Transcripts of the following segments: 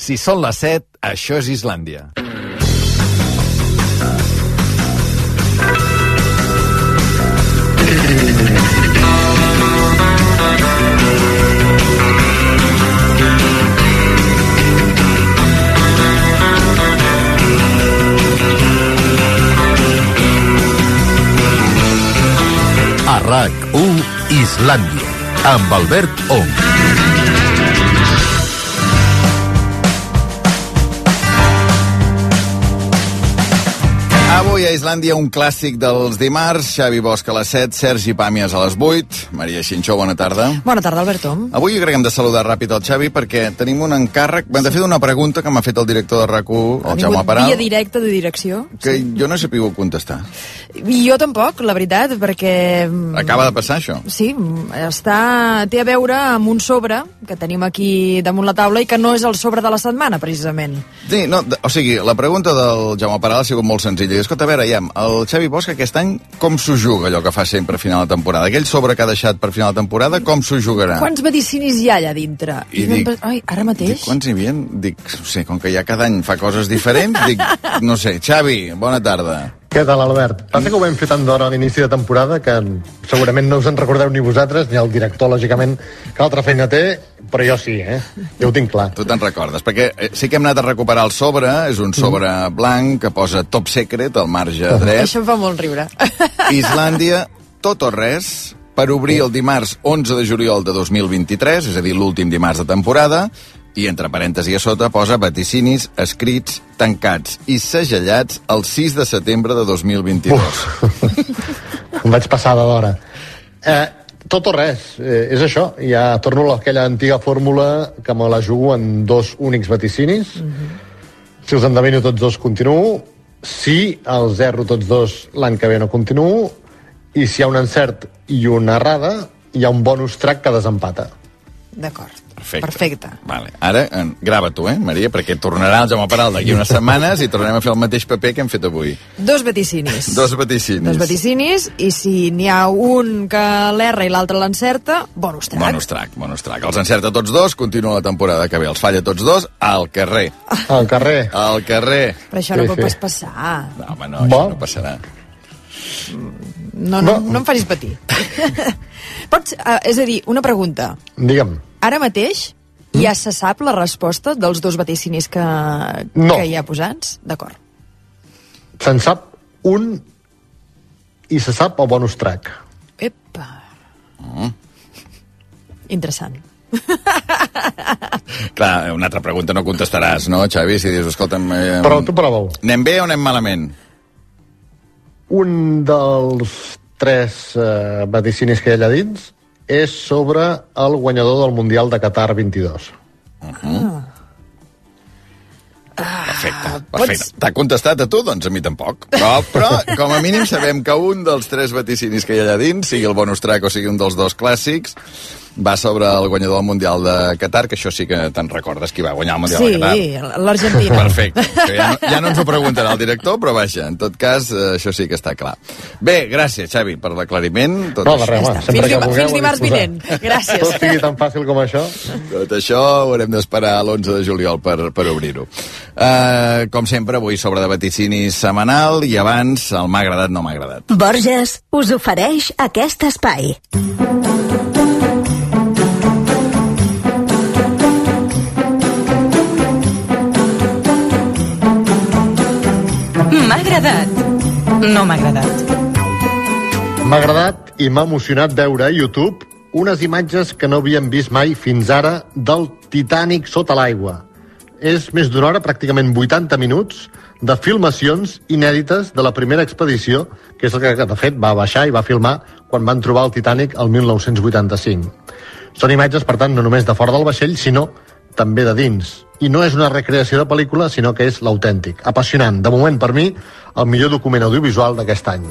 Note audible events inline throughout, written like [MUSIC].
Si són les 7, això és Islàndia. A RAC1 Islàndia, amb Albert Ong. Avui a Islàndia un clàssic dels dimarts, Xavi Bosch a les 7, Sergi Pàmies a les 8, Maria Xinxó, bona tarda. Bona tarda, Alberto. Avui crec que hem de saludar ràpid el Xavi perquè tenim un encàrrec, hem de fer una pregunta que m'ha fet el director de RAC1, el Jaume Paral, Via directa de direcció. que jo no he sabut contestar. I jo tampoc, la veritat, perquè... mm, Acaba de passar això. Sí, està, té a veure amb un sobre que tenim aquí damunt la taula i que no és el sobre de la setmana, precisament. Sí, no, o sigui, la pregunta del Jaume Paral ha sigut molt senzilla. I, escolta, a veure, ja, el Xavi Bosch aquest any com s'ho juga allò que fa sempre a final de temporada? Aquell sobre que ha deixat per final de temporada, com s'ho jugarà? Quants medicinis hi ha allà dintre? I vam dic- Ai, ara mateix? Dic, quants hi havia? Dic, no sé, com que ja cada any fa coses diferents, dic, no sé, Xavi, bona tarda. Què tal, Albert? Passa que ho vam fer tant d'hora a l'inici de temporada que segurament no us en recordeu ni vosaltres, ni el director, lògicament, que altra feina té, però jo sí, eh? Jo ho tinc clar. Tu te'n recordes, perquè eh, sí que hem anat a recuperar el sobre, és un sobre blanc que posa top secret al marge dret. Això em fa molt riure. [LAUGHS] Islàndia, tot o res, per obrir el dimarts 11 de juliol de 2023, és a dir, l'últim dimarts de temporada, i entre parèntesis a sota posa vaticinis escrits, tancats i segellats el 6 de setembre de 2022. [LAUGHS] Em vaig passar d'hora. Eh, tot o res, eh, és això. Ja torno a aquella antiga fórmula que me la jugo en dos únics vaticinis. Si els endevino tots dos, continuo. Si el zero tots dos l'any que ve no continuo. I si hi ha un encert i una errada, hi ha un bonus track que desempata. D'acord. Perfecte. Perfecte. Vale. Ara, eh, grava tu, eh, Maria, perquè tornarà el Jaume Paral d'aquí unes setmanes i tornarem a fer el mateix paper que hem fet avui. Dos vaticinis. [LAUGHS] Dos vaticinis. Dos vaticinis, i si n'hi ha un que l'erra i l'altre l'encerta, bonus track. Bonus track, bonus track. Els encerta tots dos, continua la temporada que ve. Els falla tots dos al carrer. [LAUGHS] Al carrer. Al carrer. Però això Sí, no pot sí. pas passar. No, home, no, això Bo. no passarà. No, no, no em facis patir. [LAUGHS] Pots, uh, és a dir, una pregunta. Digue'm. Ara mateix ja se sap la resposta dels dos vaticinis que, No. que hi ha posats? D'acord. Se'n sap un i se sap el bonus track. Epa. Interessant. [LAUGHS] Clar, una altra pregunta no contestaràs, no, Xavi? Si dius, escolta'm... Eh, Però tu prova-ho. Anem bé o anem malament? Un dels tres eh, vaticinis que hi ha allà dins és sobre el guanyador del Mundial de Qatar 22. Perfecte, pots- perfecte. T'ha contestat a tu? Doncs a mi tampoc. Però, però, com a mínim sabem que un dels tres vaticinis que hi ha allà dins, sigui el bonus track o sigui un dels dos clàssics, va sobre el guanyador del Mundial de Qatar, que això sí que te'n recordes qui va guanyar el Mundial Sí, de Qatar. l'Argentina. Perfecte. [LAUGHS] Ja, no, ja no ens ho preguntarà el director, però vaja, en tot cas, eh, això sí que està clar. Bé, gràcies, Xavi, per l'aclariment. Tot, No, de res, home, sempre Fins que vulgueu fins dimarts vinent. Gràcies. Tot sigui tan fàcil com això. tot això ho haurem d'esperar a l'11 de juliol per, per obrir-ho. Uh, com sempre, avui sobre de vaticini setmanal i abans el m'ha agradat, no m'ha agradat. Borges us ofereix aquest espai. M'ha agradat. No m'ha agradat. M'ha agradat i m'ha emocionat veure a YouTube unes imatges que no havíem vist mai fins ara del Titanic sota l'aigua. És més d'una hora, pràcticament 80 minuts, de filmacions inèdites de la primera expedició, que és el que, de fet, va baixar i va filmar quan van trobar el Titanic el 1985. Són imatges, per tant, no només de fora del vaixell, sinó també de dins. I no és una recreació de pel·lícula, sinó que és l'autèntic. Apassionant. De moment, per mi, el millor document audiovisual d'aquest any.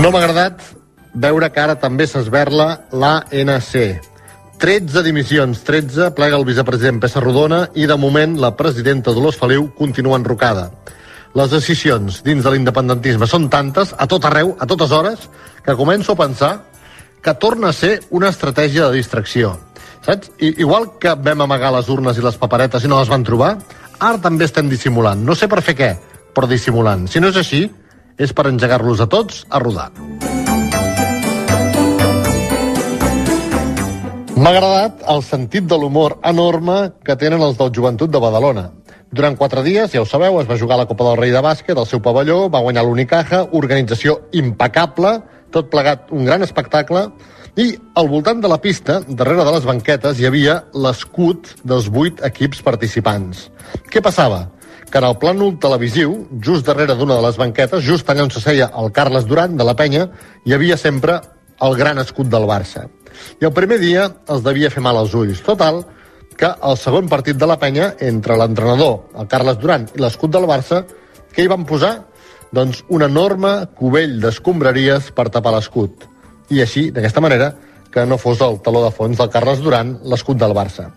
No m'ha agradat veure que ara també s'esberla l'ANC. 13 dimissions, 13 plega el vicepresident Pessa Rodona i de moment la presidenta Dolors Feliu continua enrocada. Les decisions dins de l'independentisme són tantes, a tot arreu, a totes hores, que començo a pensar que torna a ser una estratègia de distracció. Saps? I, igual que vam amagar les urnes i les paperetes i no les van trobar, ara també estem dissimulant. No sé per fer què, però dissimulant. Si no és així, és per engegar-los a tots a rodar. M'ha agradat el sentit de l'humor enorme que tenen els del Joventut de Badalona. Durant quatre dies, ja ho sabeu, es va jugar la Copa del Rei de bàsquet al seu pavelló, va guanyar l'Unicaja, organització impecable, tot plegat un gran espectacle, i al voltant de la pista, darrere de les banquetes, hi havia l'escut dels vuit equips participants. Què passava? Que en el plànol televisiu, just darrere d'una de les banquetes, just allà on se seia el Carles Duran, de la penya, hi havia sempre el gran escut del Barça. I el primer dia els devia fer mal als ulls. Total, que el segon partit de la penya, entre l'entrenador, el Carles Duran, i l'escut del Barça, què hi van posar? Doncs un enorme cubell d'escombraries per tapar l'escut. I així, d'aquesta manera, que no fos el taló de fons del Carles Duran, l'escut del Barça.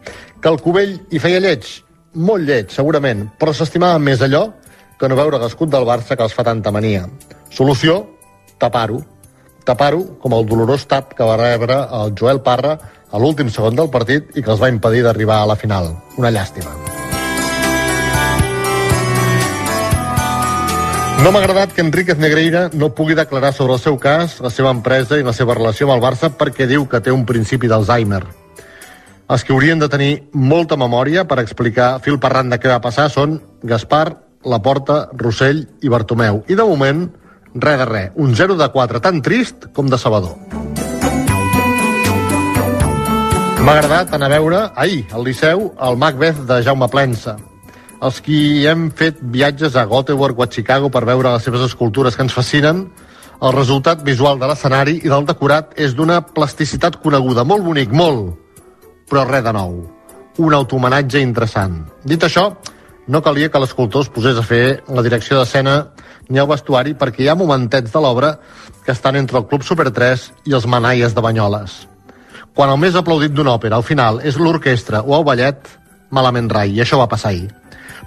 Que el cubell hi feia lleig? Molt lleig, segurament, però s'estimava més allò que no veure l'escut del Barça que els fa tanta mania. Solució? Tapar-ho. Tapar-ho com el dolorós tap que va rebre el Joel Parra a l'últim segon del partit i que els va impedir d'arribar a la final. Una llàstima. No m'ha agradat que Enríquez Negreira no pugui declarar sobre el seu cas, la seva empresa i la seva relació amb el Barça perquè diu que té un principi d'Alzheimer. Els que haurien de tenir molta memòria per explicar fil per randa què va passar són Gaspar, Laporta, Rossell i Bartomeu. I de moment, res de res. Un 0 de 4 tan trist com de Salvador. M'ha agradat anar a veure ahir al Liceu el Macbeth de Jaume Plensa. Els qui hem fet viatges a Göteborg o a Chicago per veure les seves escultures que ens fascinen, el resultat visual de l'escenari i del decorat és d'una plasticitat coneguda, molt bonic, molt, però res de nou. Un autohomenatge interessant. Dit això, no calia que l'escultor es posés a fer la direcció d'escena ni el vestuari perquè hi ha momentets de l'obra que estan entre el Club Super 3 i els Manaies de Banyoles. Quan el més aplaudit d'una òpera al final és l'orquestra o el ballet, malament rai, i això va passar ahir.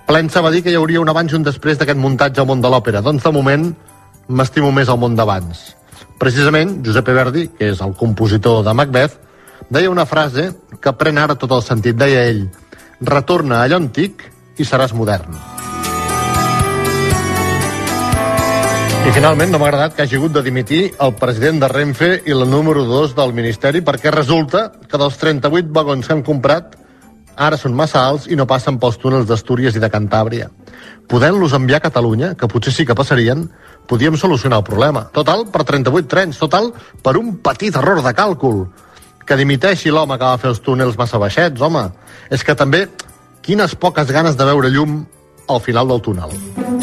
Plensa va dir que hi hauria un abans i un després d'aquest muntatge al món de l'òpera. Doncs de moment m'estimo més al món d'abans. Precisament, Giuseppe Verdi, que és el compositor de Macbeth, deia una frase que pren ara tot el sentit. Deia ell, retorna allò antic i seràs modern. I finalment no m'ha agradat que hagi hagut de dimitir el president de Renfe i la número 2 del Ministeri perquè resulta que dels 38 vagons que han comprat ara són massa alts i no passen pels túnels d'Astúries i de Cantàbria. Podent-los enviar a Catalunya, que potser sí que passarien, podíem solucionar el problema. Total, per 38 trens, total, per un petit error de càlcul. Que dimiteixi l'home que va fer els túnels massa baixets, home. És que també, quines poques ganes de veure llum al final del túnel.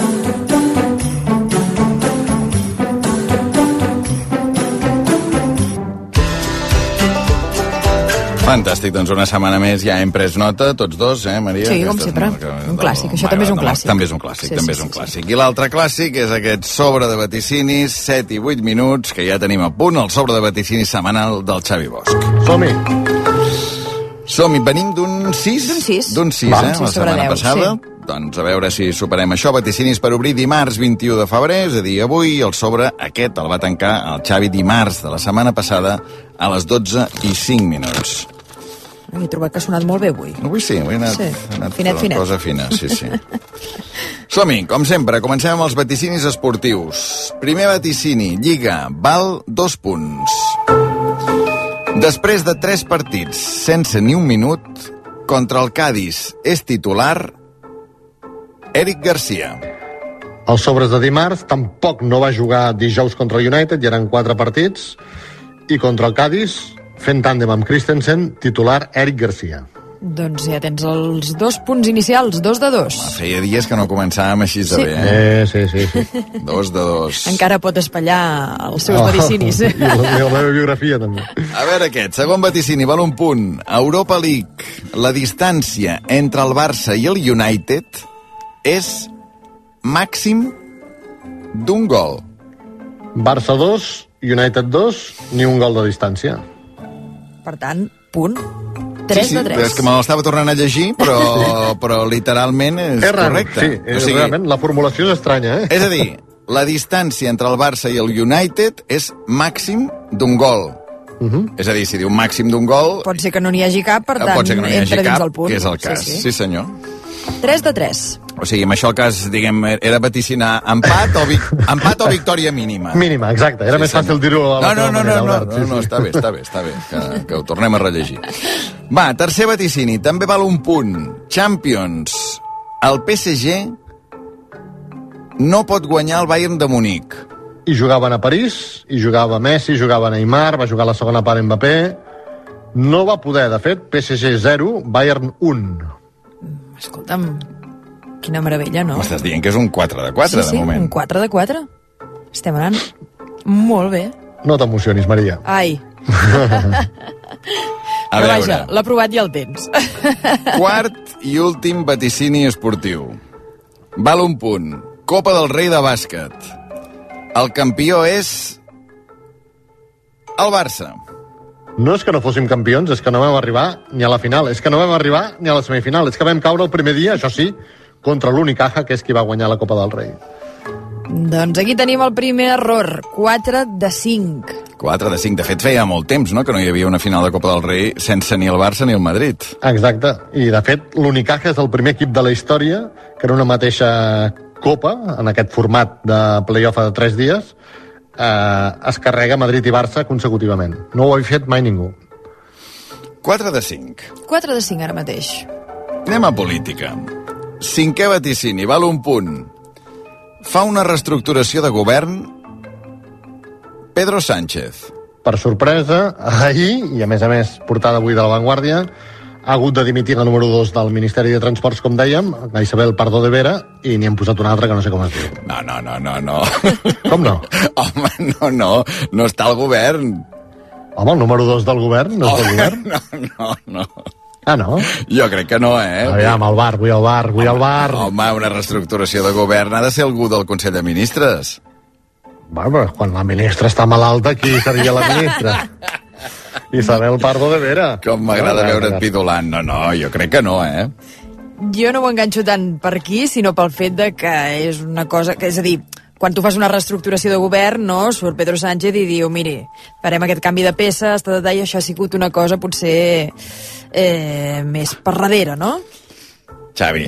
Fantàstic, doncs una setmana més ja hem pres nota, tots dos, eh, Maria? Sí, com sempre. Un clàssic, això també és un clàssic. També és un clàssic, Sí, també sí, és un sí, clàssic. I l'altre clàssic és aquest sobre de vaticinis, 7 i 8 minuts, que ja tenim a punt, el sobre de vaticinis setmanal del Xavi Bosch. Som-hi! Som-hi, venim d'un 6? D'un sis. D'un 6, Va, eh, sí, la setmana deu, passada. sí. Doncs a veure si superem això. Vaticinis per obrir dimarts 21 de febrer, és a dir, avui. El sobre aquest el va tancar el Xavi dimarts de la setmana passada a les 12 i 5 minuts. He trobat que ha sonat molt bé avui. Avui sí, avui ha anat, Sí, ha anat finet, una finet. cosa fina, sí, sí. [LAUGHS] Som-hi, com sempre, comencem amb els vaticinis esportius. Primer vaticini, Lliga, val dos punts. Després de tres partits sense ni un minut, contra el Cádiz és titular Eric Garcia. Els sobres de dimarts tampoc no va jugar dijous contra el United, i eren quatre partits, i contra el Cádiz, fent tàndem amb Christensen, titular Eric Garcia. Doncs ja tens els dos punts inicials, dos de dos. Feia dies que no començàvem així de Sí. bé, eh? Eh, sí, sí, sí. [LAUGHS] Dos de dos. Encara pot espatllar els seus Oh, vaticinis. [LAUGHS] I la, I la meva biografia, també. A veure aquest, segon vaticini, val un punt. Europa League, la distància entre el Barça i el United és màxim d'un gol. Barça 2, United 2, ni un gol de distància. Per tant, punt. 3 sí, sí, de 3. És que me l'estava tornant a llegir, però, [LAUGHS] però literalment és, És raro, correcte. sí, és, realment, la formulació és estranya, eh? És a dir, la distància entre el Barça i el United és màxim d'un gol. -huh. És a dir, si diu màxim d'un gol, Pot ser que no n'hi hagi cap, per eh, tant, pot ser que no hi hagi entra dins cap, el punt. que és el cas. Sí, Sí, sí. sí senyor. 3 de 3. O sigui, amb això el cas, diguem, era vaticinar empat o, vi empat o victòria mínima. Mínima, exacte. Era Sí, més fàcil senyor. dir-ho a la no, no, no, manera, no, no, Albert. no, no, està bé, està bé, està bé, que, que ho tornem a rellegir. Va, tercer vaticini, també val un punt. Champions. El PSG no pot guanyar el Bayern de Munic. I jugaven a París, i jugava Messi, jugava Neymar, va jugar la segona part Mbappé. No va poder, de fet, PSG 0, Bayern 1. Escolta'm, quina meravella, no? M'estàs dient que és un 4 de 4, sí, sí, de moment. un 4 de 4. Estem anant molt bé. No t'emocionis, Maria. Ai, [LAUGHS] A però veure, vaja, l'ha provat i el tens. [LAUGHS] quart i últim vaticini esportiu. Val un punt. Copa del Rei de bàsquet. El campió és... el Barça. No és que no fóssim campions, és que no vam arribar ni a la final, és que no vam arribar ni a la semifinal, és que vam caure el primer dia, això sí, contra l'Unicaja, que és qui va guanyar la Copa del Rei. doncs aquí tenim el primer error. 4 de 5. 4 de 5. De fet, feia molt temps, no?, que no hi havia una final de Copa del Rei sense ni el Barça ni el Madrid. Exacte, i de fet l'Unicaja és el primer equip de la història que en una mateixa Copa, en aquest format de playoff de 3 dies, eh, es carrega Madrid i Barça consecutivament. No ho ha fet mai ningú. 4 de 5. 4 de 5 ara mateix. Anem a política. Cinquè vaticini, val un punt. Fa una reestructuració de govern Pedro Sánchez. Per sorpresa, ahir, i a més a més portada avui de la Vanguardia, ha hagut de dimitir la número 2 del Ministeri de Transports, com dèiem, la Isabel Pardo de Vera, i n'hi han posat una altra que no sé com es diu. No, no, no, no, no. [LAUGHS] Com no? Home, no, no, no està al govern. Home, el número 2 del govern no és del govern? [LAUGHS] No, no, no. Ah, no? Jo crec que no, eh? Aviam, al bar, vull al bar, vull al bar. Home, una reestructuració de govern ha de ser algú del Consell de Ministres. Bueno, quan la ministra està malalta, qui seria la ministra? [LAUGHS] Isabel Pardo de Vera. Com m'agrada veure't pidolant. No, no, jo crec que no, eh? Jo no ho enganxo tant per aquí, sinó pel fet de que és una cosa... Que, és a dir, quan tu fas una reestructuració de govern, no, surt Pedro Sánchez i diu, miri, farem aquest canvi de peces, ta, ta, ta, i això ha sigut una cosa potser eh, més per darrere, no? Xavi,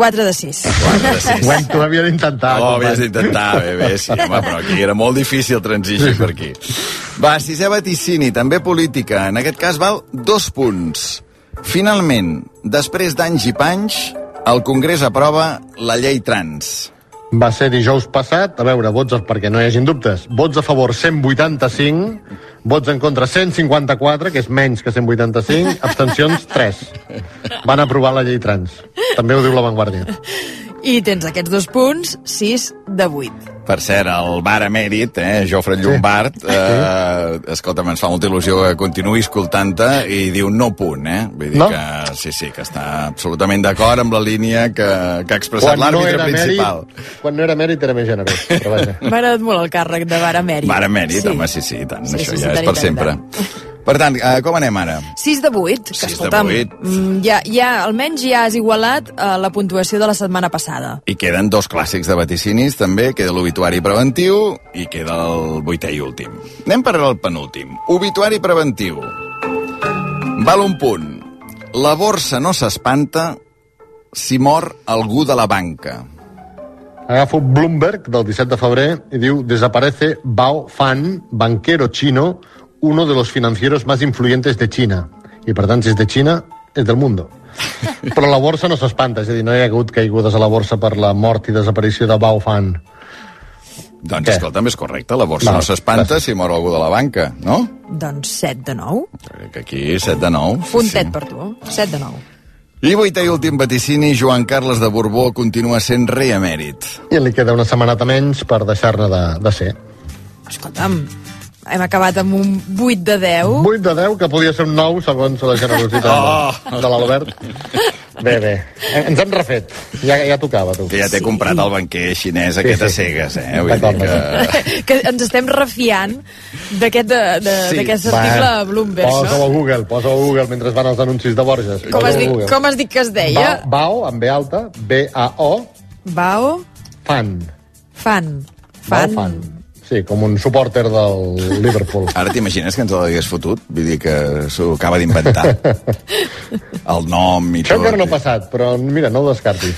4 de 6. 4 de 6. Ho hem, tu havies d'intentar. Oh, havies d'intentar, bé, bé, sí, home, però aquí era molt difícil transigir per aquí. Va, sisè vaticini, també política. En aquest cas val dos punts. Finalment, després d'anys i panys, el Congrés aprova la llei trans. Va ser dijous passat, a veure, vots, perquè no hi hagin dubtes, vots a favor 185, vots en contra 154, que és menys que 185, abstencions 3. Van aprovar la llei trans. També ho diu la Vanguardia. I tens aquests dos punts, 6 de 8. Per cert, el bar emèrit, eh, Jofre Llombard, eh, escolta'm, ens fa molta il·lusió que continuï escoltant-te i diu no punt, eh? Vull dir No? que sí, sí, que està absolutament d'acord amb la línia que, que ha expressat l'àrbitre principal. mèrit, quan no era mèrit era més generós. Però vaja. M'ha agradat molt el càrrec de bar emèrit. Bar emèrit, home, sí, sí, tant, Sí, això sí, sí, ja tant és per tant, sempre. tant. Per tant, eh, com anem ara? 6 de 8, que Sis de escolta'm, vuit. mm, ja, ja, almenys ja has igualat uh, la puntuació de la setmana passada. I queden dos clàssics de vaticinis, també. Queda l'obituari preventiu i queda el vuitè i últim. Anem per al penúltim. Obituari preventiu. Val un punt. La borsa no s'espanta si mor algú de la banca. Agafo Bloomberg del 17 de febrer i diu Desaparece Bao Fan, banquero chino, uno de los financieros más influyentes de China. I per tant, si és de Xina, és del mundo. [LAUGHS] Però la borsa no s'espanta, és a dir, no hi ha hagut caigudes a la borsa per la mort i desaparició de Bao Fan. Doncs, Què? escolta'm, és correcte. La borsa no s'espanta si mor algú de la banca, no? Doncs 7 de 9. Crec que aquí 7 de 9. Puntet per tu. 7 de 9. I vuitè i últim vaticini, Joan Carles de Borbó continua sent rei emèrit. I li queda una setmaneta menys per deixar-ne de, de ser. Escolta'm, hem acabat amb un 8 de 10. 8 de 10, que podia ser un 9, segons la generositat Oh! de l'Albert. Bé, bé. Ens hem refet. Ja, ja tocava, tu. Que ja t'he comprat el banquer xinès aquest Sí, a sí. cegues, eh? Vull dir que... que ens estem refiant d'aquest de- de- Sí. article a Bloomberg, Posa-ho no? a Google, posa-ho a Google mentre van els anuncis de Borges. Com Posa-ho has, dit, com has dit que es deia? Bao, Bao, amb B alta, B-A-O, Bao, fan. fan. Bao Fan. Sí, com un supporter del [LAUGHS] Liverpool. Ara t'imagines que ens l'hagués fotut? Vull dir que s'ho acaba d'inventar. [LAUGHS] El nom i Això tot. encara no ha passat, però mira, no ho descartis.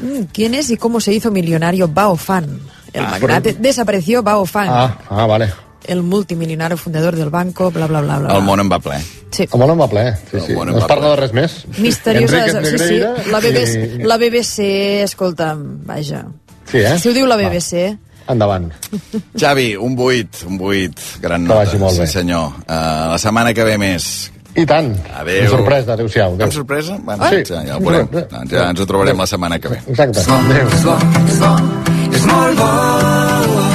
Mm, ¿Quién es y cómo se hizo millonario Bao Fan? El magnate desapareció Bao Fan, Ah, ah, vale. el multimillonario fundador del banco, bla, bla, bla, bla. El món en va ple. Sí. El món en va ple, sí, sí. No es va parla de res més. Misteriosa, Enrique sí, sí. La BBC, i- la BBC, escolta'm, vaja. Sí, eh? Si ho diu la BBC... Endavant. Xavi, un 8, un 8, gran Que nota. vagi molt bé. Sí, senyor. Uh, la setmana que ve més. I tant. Adéu. Una sorpresa, adéu-siau. Amb Adéu. sorpresa? Bueno, Sí. ja, ja ho veurem. Ja ens ho trobarem la setmana que ve. Exacte. Adéu.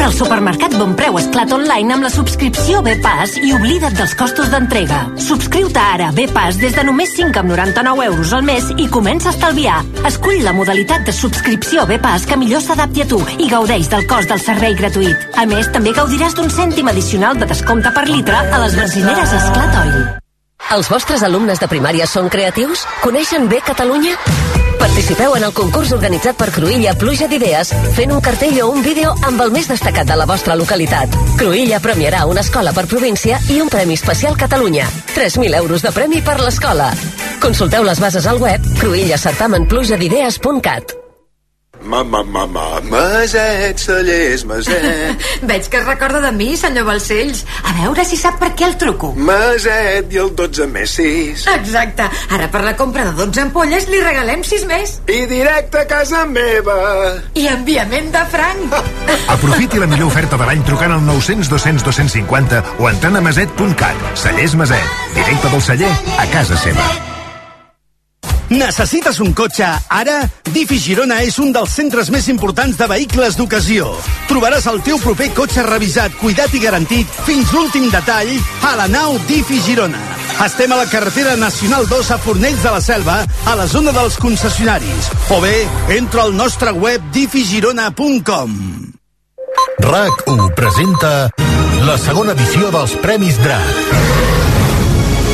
Compra al supermercat Bon Preu Esclat Online amb la subscripció B-Pass i oblida't dels costos d'entrega. Subscriu-te ara a B-Pass des de només 5,99 euros al mes i comença a estalviar. Escull la modalitat de subscripció B-Pass que millor s'adapti a tu i gaudeix del cost del servei gratuït. A més, també gaudiràs d'un cèntim addicional de descompte per litre a les benzineres Esclat Oil. Els vostres alumnes de primària són creatius? Coneixen bé Catalunya? Participeu en el concurs organitzat per Cruïlla Pluja d'Idees fent un cartell o un vídeo amb el més destacat de la vostra localitat. Cruïlla premiarà una escola per província i un Premi Especial Catalunya. 3.000 euros de premi per l'escola. Consulteu les bases al web cruïllacertamenplujadidees.cat Ma, ma, ma, ma, Maset, cellers, Maset. [LAUGHS] Veig que es recorda de mi, senyor Balcells. A veure si sap per què el truco. Maset i el 12 més 6. Exacte. Ara per la compra de 12 ampolles li regalem 6 més. I directe a casa meva. I enviament de franc. [LAUGHS] Aprofiti la millor oferta de l'any trucant al 900 200 250 o entrant a maset.cat. Cellers Maset. Directe del celler a casa seva. Necessites un cotxe ara? Difi Girona és un dels centres més importants de vehicles d'ocasió. Trobaràs el teu proper cotxe revisat, cuidat i garantit fins l'últim detall a la nau Difi Girona. Estem a la carretera Nacional 2 a Fornells de la Selva, a la zona dels concessionaris. O bé, entra al nostre web difigirona.com. RAC1 presenta la segona edició dels Premis DRAC.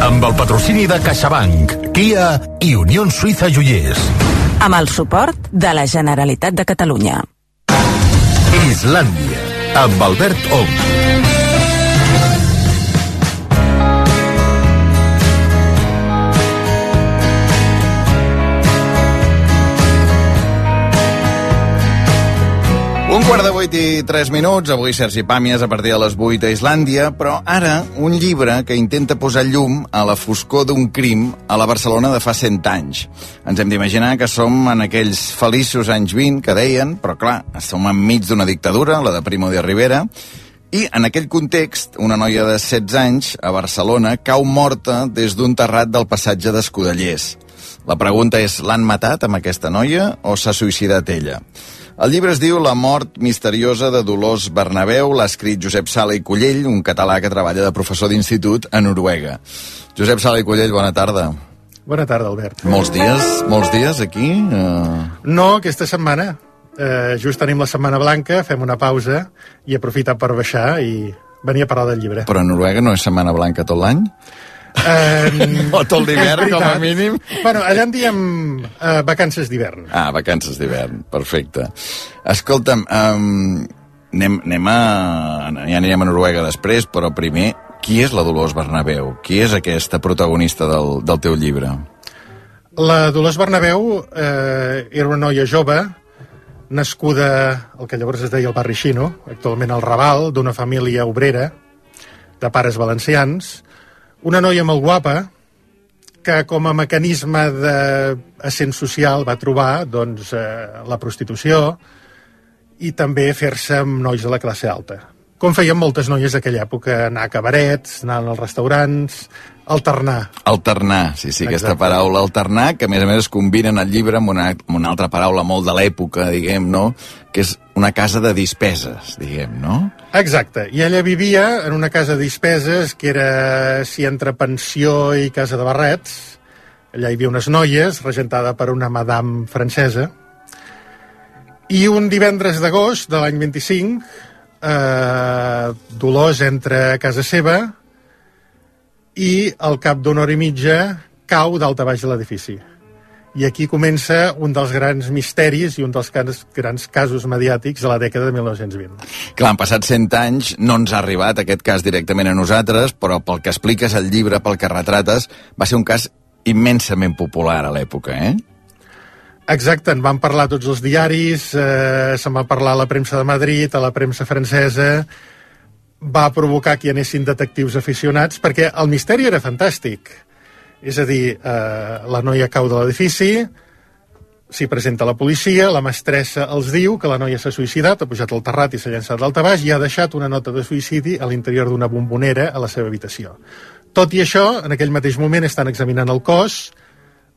Amb el patrocini de CaixaBank, Kia i Unió Suïssa Joiers. amb el suport de la Generalitat de Catalunya. Islàndia, amb Albert Ong. Un quart de vuit i tres minuts, avui Sergi Pàmies a partir de les vuit a Islàndia, però ara un llibre que intenta posar llum a la foscor d'un crim a la Barcelona de fa 100 anys. Ens hem d'imaginar que som en aquells feliços anys 20 que deien, però clar, som enmig d'una dictadura, la de Primo de Rivera, i en aquell context, una noia de 16 anys a Barcelona cau morta des d'un terrat del passatge d'Escudellers. La pregunta és, l'han matat amb aquesta noia o s'ha suïcidat ella? El llibre es diu La mort misteriosa de Dolors Bernabéu, l'ha escrit Josep Sala i Collell, un català que treballa de professor d'institut a Noruega. Josep Sala i Collell, bona tarda. Bona tarda, Albert. Molts dies, molts dies aquí? Uh... No, aquesta setmana. Eh, just tenim la Setmana Blanca, fem una pausa i aprofitar per baixar i venir a parlar del llibre. Però a Noruega no és Setmana Blanca tot l'any? Eh, [LAUGHS] o tot l'hivern, com a mínim? Bueno, allà en diem eh, vacances d'hivern. Ah, vacances d'hivern, perfecte. Escolta'm, um, anem, anem a... ja anirem a Noruega després, però primer, qui és la Dolors Bernabéu? Qui és aquesta protagonista del, del teu llibre? La Dolors Bernabéu eh, era una noia jove, nascuda al que llavors es deia el barri Xino, actualment al Raval, d'una família obrera, de pares valencians, una noia molt guapa, que com a mecanisme d'ascens social va trobar doncs, eh, la prostitució i també fer-se amb nois de la classe alta. Com feien moltes noies d'aquella època, anar a cabarets, anar als restaurants, alternar. Alternar, sí, sí, aquesta Exacte. paraula alternar, que a més a més es combina en el llibre amb una, amb una altra paraula molt de l'època, diguem, no? Que és una casa de dispeses, diguem, no? Exacte, i ella vivia en una casa de dispeses que era, si entre pensió i casa de barrets, allà hi havia unes noies, regentada per una madame francesa, i un divendres d'agost de l'any 25, eh, Dolors entra a casa seva i al cap d'una hora i mitja cau dalt a baix de l'edifici. I aquí comença un dels grans misteris i un dels grans, grans casos mediàtics de la dècada de 1920. Clar, han passat 100 anys, no ens ha arribat aquest cas directament a nosaltres, però pel que expliques al llibre, pel que retrates, va ser un cas immensament popular a l'època, eh? Exacte, en van parlar tots els diaris, eh, se'n va parlar a la premsa de Madrid, a la premsa francesa, va provocar que hi anessin detectius aficionats, perquè el misteri era fantàstic. És a dir, eh, la noia cau de l'edifici, s'hi presenta la policia, la mestressa els diu que la noia s'ha suïcidat, ha pujat al terrat i s'ha llançat d'alta baix i ha deixat una nota de suïcidi a l'interior d'una bombonera a la seva habitació. Tot i això, en aquell mateix moment estan examinant el cos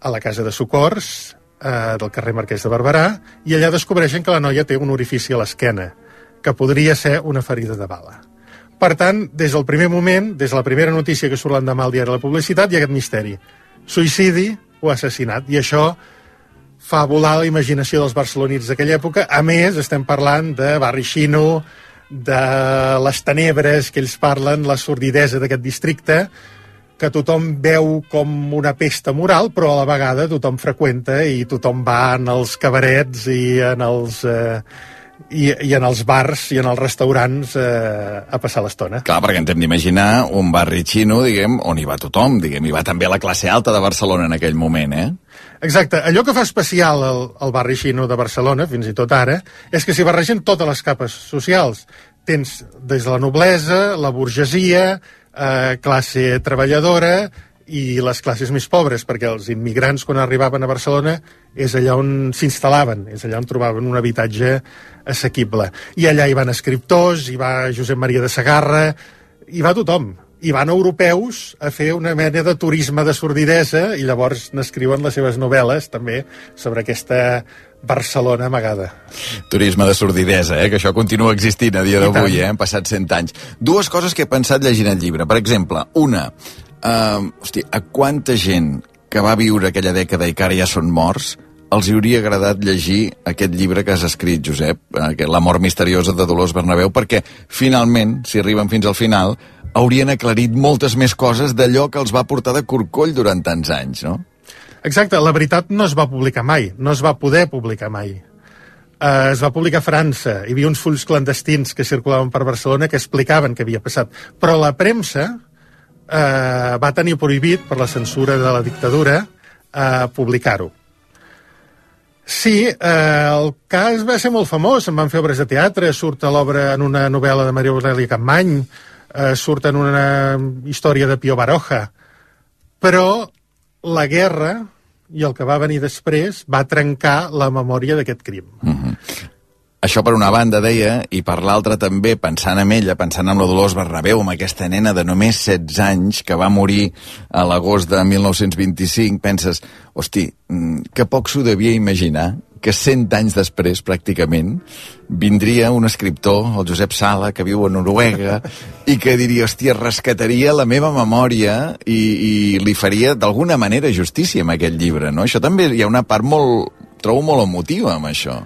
a la casa de socors eh, del carrer Marquès de Barberà i allà descobreixen que la noia té un orifici a l'esquena, que podria ser una ferida de bala. Per tant, des del primer moment, des de la primera notícia que surt l'endemà al diari de la publicitat, hi ha aquest misteri. Suïcidi o assassinat. I això fa volar la imaginació dels barcelonits d'aquella època. A més, estem parlant de barri xino, de les tenebres que ells parlen, la sordidesa d'aquest districte, que tothom veu com una pesta moral, però a la vegada tothom freqüenta i tothom va en els cabarets i en els... Eh, i, i en els bars i en els restaurants eh, a passar l'estona. Clar, perquè ens hem d'imaginar un barri xino, diguem, on hi va tothom, diguem, hi va també la classe alta de Barcelona en aquell moment, eh? Exacte. Allò que fa especial el, el barri xino de Barcelona, fins i tot ara, és que s'hi barregen totes les capes socials. Tens des de la noblesa, la burgesia, eh, classe treballadora i les classes més pobres, perquè els immigrants quan arribaven a Barcelona és allà on s'instal·laven, és allà on trobaven un habitatge assequible. I allà hi van escriptors, hi va Josep Maria de Sagarra, hi va tothom. Hi van europeus a fer una mena de turisme de sordidesa i llavors n'escriuen les seves novel·les també sobre aquesta Barcelona amagada. Turisme de sordidesa, eh? que això continua existint a dia d'avui, eh? han passat 100 anys. Dues coses que he pensat llegint el llibre. Per exemple, una, uh, hosti, a quanta gent que va viure aquella dècada i que ara ja són morts, els hi hauria agradat llegir aquest llibre que has escrit, Josep, eh, La mort misteriosa de Dolors Bernabéu, perquè finalment, si arriben fins al final, haurien aclarit moltes més coses d'allò que els va portar de corcoll durant tants anys, no? Exacte, la veritat no es va publicar mai, no es va poder publicar mai. Eh, es va publicar a França, hi havia uns fulls clandestins que circulaven per Barcelona que explicaven què havia passat, però la premsa eh, va tenir prohibit per la censura de la dictadura eh, publicar-ho. Sí, eh, el cas va ser molt famós, en van fer obres de teatre, surt a l'obra en una novel·la de Maria Aurèlia Capmany, eh, surt en una història de Pío Baroja, però la guerra i el que va venir després va trencar la memòria d'aquest crim. Això per una banda, deia, i per l'altra també, pensant en ella, pensant en la Dolors Bernabéu, amb aquesta nena de només 16 anys que va morir a l'agost de 1925, penses, hosti, mm, que poc s'ho devia imaginar que 100 anys després, pràcticament, vindria un escriptor, el Josep Sala, que viu a Noruega, [LAUGHS] i que diria, hòstia, rescataria la meva memòria i, i li faria d'alguna manera justícia amb aquest llibre, no? Això també hi ha una part molt, trobo molt emotiva amb això.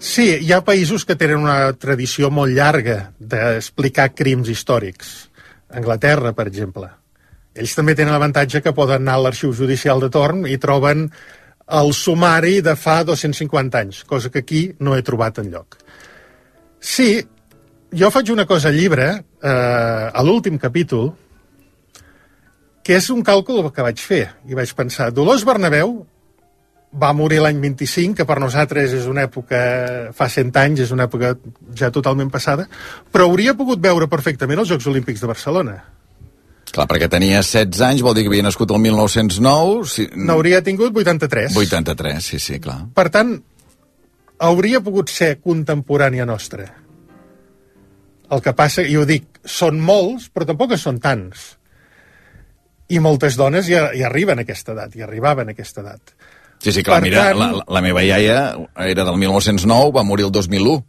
Sí, hi ha països que tenen una tradició molt llarga d'explicar crims històrics. Anglaterra, per exemple. Ells també tenen l'avantatge que poden anar a l'arxiu judicial de torn i troben el sumari de fa 250 anys, cosa que aquí no he trobat en lloc. Sí, jo faig una cosa al llibre, eh, a l'últim capítol, que és un càlcul que vaig fer, i vaig pensar, Dolors Bernabéu va morir l'any 25, que per nosaltres és una època, fa 100 anys, és una època ja totalment passada, però hauria pogut veure perfectament els Jocs Olímpics de Barcelona. Clar, perquè tenia 16 anys, vol dir que havia nascut el 1909... Si... N'hauria tingut 83. 83, sí, sí, clar. Per tant, hauria pogut ser contemporània nostra. El que passa, i ho dic, són molts, però tampoc són tants. I moltes dones ja, ja arriben a aquesta edat, ja arribaven a aquesta edat. Sí, sí, clar, Per mira, tant- la, la meva iaia era del 1909, va morir el 2001.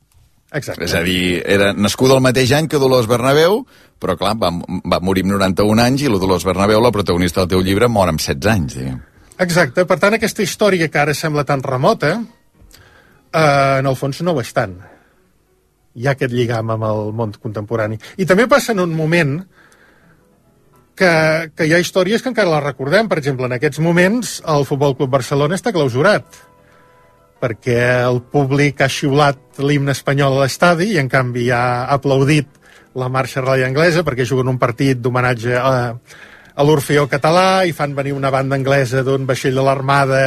Exacte. És a dir, era nascuda el mateix any que Dolors Bernabéu, però clar, va, va morir amb 91 anys i la Dolors Bernabéu, la protagonista del teu llibre, mor amb 16 anys, diguem. Exacte, per tant, aquesta història que ara sembla tan remota, eh, en el fons no ho és tant. Hi ha aquest lligam amb el món contemporani. I també passa en un moment que, que hi ha històries que encara les recordem. Per exemple, en aquests moments el Futbol Club Barcelona està clausurat perquè el públic ha xiulat l'himne espanyol a l'estadi i en canvi ha aplaudit la marxa reial anglesa perquè juguen un partit d'homenatge a, a l'Orfeó català i fan venir una banda anglesa d'un vaixell de l'armada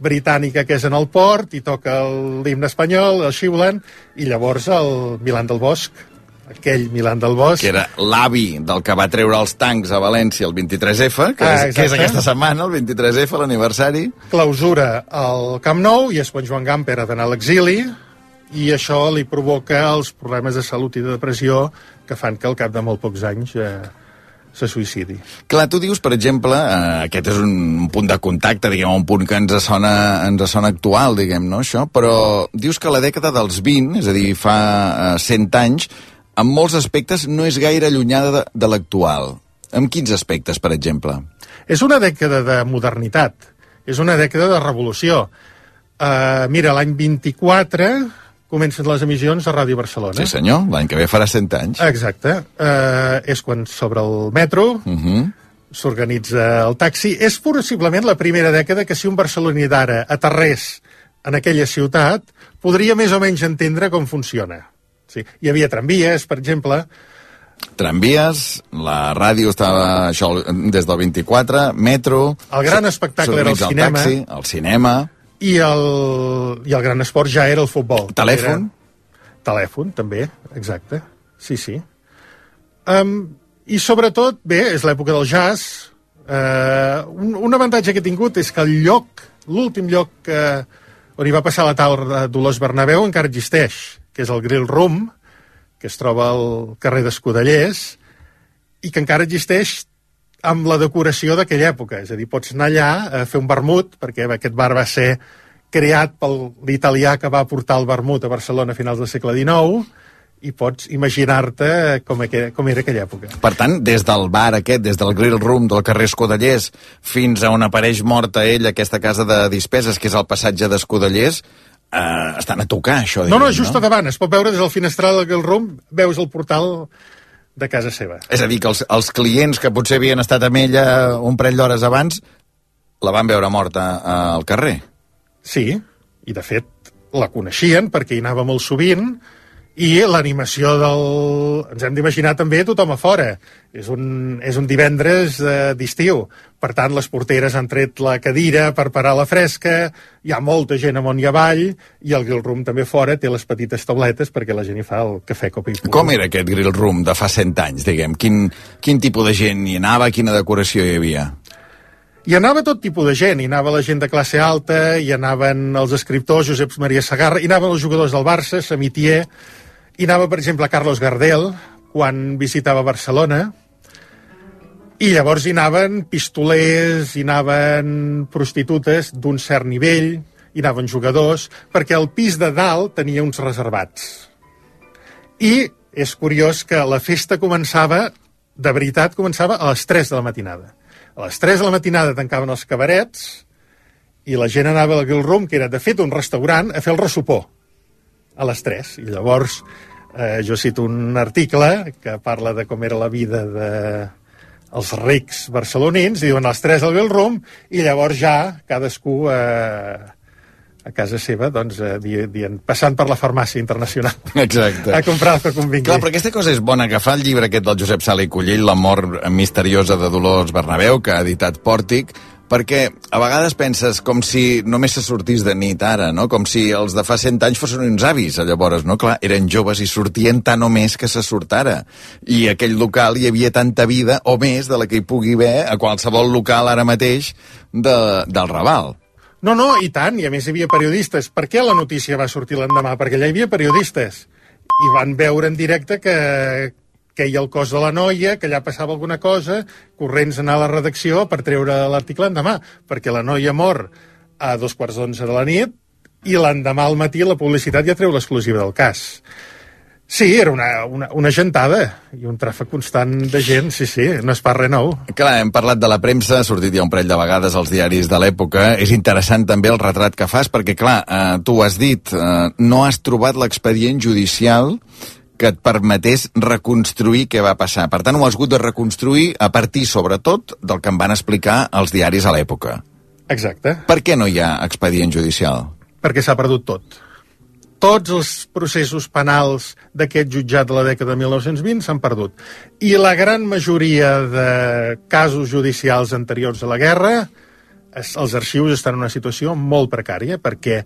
britànica que és en el port i toca l'himne espanyol, el xiulen i llavors el Milan del Bosc aquell Milan del Bosc Que era l'avi del que va treure els tancs a València el 23F, que, Ah, és, que és exacte. aquesta setmana, el 23F, l'aniversari. clausura al Camp Nou i és quan Joan Gamper ha d'anar a l'exili i això li provoca els problemes de salut i de depressió que fan que al cap de molt pocs anys eh, se suïcidi. Clar, tu dius, per exemple, eh, aquest és un punt de contacte, diguem, un punt que ens sona, ens sona actual, diguem, no, això? Però dius que la dècada dels 20, és a dir, fa eh, 100 anys, en molts aspectes no és gaire allunyada de, de l'actual. En quins aspectes, per exemple? És una dècada de modernitat, és una dècada de revolució. Uh, mira, l'any 24 comencen les emissions de Ràdio Barcelona. Sí, senyor, l'any que ve farà 100 anys. Exacte. Uh, és quan s'obre el metro, Uh -huh. s'organitza el taxi. És possiblement la primera dècada que si un barceloní d'ara aterrés en aquella ciutat, podria més o menys entendre com funciona. Sí. Hi havia tramvies, per exemple, Tramvies, la ràdio estava això des del 24, metro... El gran espectacle era el s'organitza cinema. taxi, el cinema, i el, i el gran esport ja era el futbol. telèfon... Era... Telèfon, també, exacte. Sí, sí. Um, I sobretot, bé, és l'època del jazz. Uh, un, un avantatge que he tingut és que el lloc, l'últim lloc uh, on hi va passar la taula de Dolors Bernabéu encara existeix, que és el Grill Room, que es troba al carrer d'Escudellers, i que encara existeix amb la decoració d'aquella època. És a dir, pots anar allà a fer un vermut, perquè aquest bar va ser creat per l'italià que va portar el vermut a Barcelona a finals del segle XIX, i pots imaginar-te com, com era aquella època. Per tant, des del bar aquest, des del grill room del carrer Escudellers fins a on apareix morta ell, aquesta casa de dispeses, que és el passatge d'Escudellers, eh, estan a tocar, això. No, no, diguem, just a davant. Es pot veure des del finestral del Room, veus el portal de casa seva. És a dir, que els, els clients que potser havien estat amb ella un parell d'hores abans la van veure morta eh, al carrer. Sí, i de fet la coneixien perquè hi anava molt sovint i l'animació del... Ens hem d'imaginar també tothom a fora. És un, és un divendres eh, d'estiu. Per tant, les porteres han tret la cadira per parar la fresca, hi ha molta gent amunt i avall, i el grill room també fora té les petites tauletes perquè la gent hi fa el cafè copa i. Com era aquest grill room de fa 100 anys, diguem? Quin, quin tipus de gent hi anava? Quina decoració hi havia? Hi anava tot tipus de gent, hi anava la gent de classe alta, hi anaven els escriptors, Josep Maria Sagarra, hi anaven els jugadors del Barça, Samitier, hi anava, per exemple, Carlos Gardel, quan visitava Barcelona, i llavors hi anaven pistolers, hi anaven prostitutes d'un cert nivell, hi anaven jugadors, perquè el pis de dalt tenia uns reservats. I és curiós que la festa començava, de veritat, començava a les 3 de la matinada. A les 3 de la matinada tancaven els cabarets i la gent anava al Grill Room, que era, de fet, un restaurant, a fer el ressupó a les 3. I llavors eh, jo cito un article que parla de com era la vida de els rics barcelonins, diuen les 3 al Room, i llavors ja cadascú eh, a casa seva, doncs, eh, di- dient, passant per la farmàcia internacional [LAUGHS] Exacte. a comprar el que convingui. Clar, però aquesta cosa és bona, agafar el llibre aquest del Josep Sala i Collell, La mort misteriosa de Dolors Bernabéu, que ha editat Pòrtic, perquè a vegades penses com si només se sortís de nit ara, no? Com si els de fa 100 anys fossin uns avis, llavors, no? Clar, eren joves i sortien tant o més que se surt ara. I aquell local hi havia tanta vida, o més, de la que hi pugui haver a qualsevol local ara mateix de, del Raval. No, no, i tant, i a més hi havia periodistes. Per què la notícia va sortir l'endemà? Perquè allà hi havia periodistes. I van veure en directe que, que hi ha el cos de la noia, que allà passava alguna cosa, corrents anar a la redacció per treure l'article endemà, perquè la noia mor a dos quarts d'onze de la nit i l'endemà al matí la publicitat ja treu l'exclusiva del cas. Sí, era una, una, una gentada i un tràfic constant de gent, sí, sí, no és pas res nou. Clar, hem parlat de la premsa, ha sortit ja un parell de vegades als diaris de l'època. És interessant també el retrat que fas, perquè, clar, eh, tu ho has dit, eh, no has trobat l'expedient judicial que et permetés reconstruir què va passar. Per tant, ho has hagut de reconstruir a partir, sobretot, del que em van explicar els diaris a l'època. Exacte. Per què no hi ha expedient judicial? Perquè s'ha perdut tot tots els processos penals d'aquest jutjat de la dècada de 1920 s'han perdut. I la gran majoria de casos judicials anteriors a la guerra, els arxius estan en una situació molt precària perquè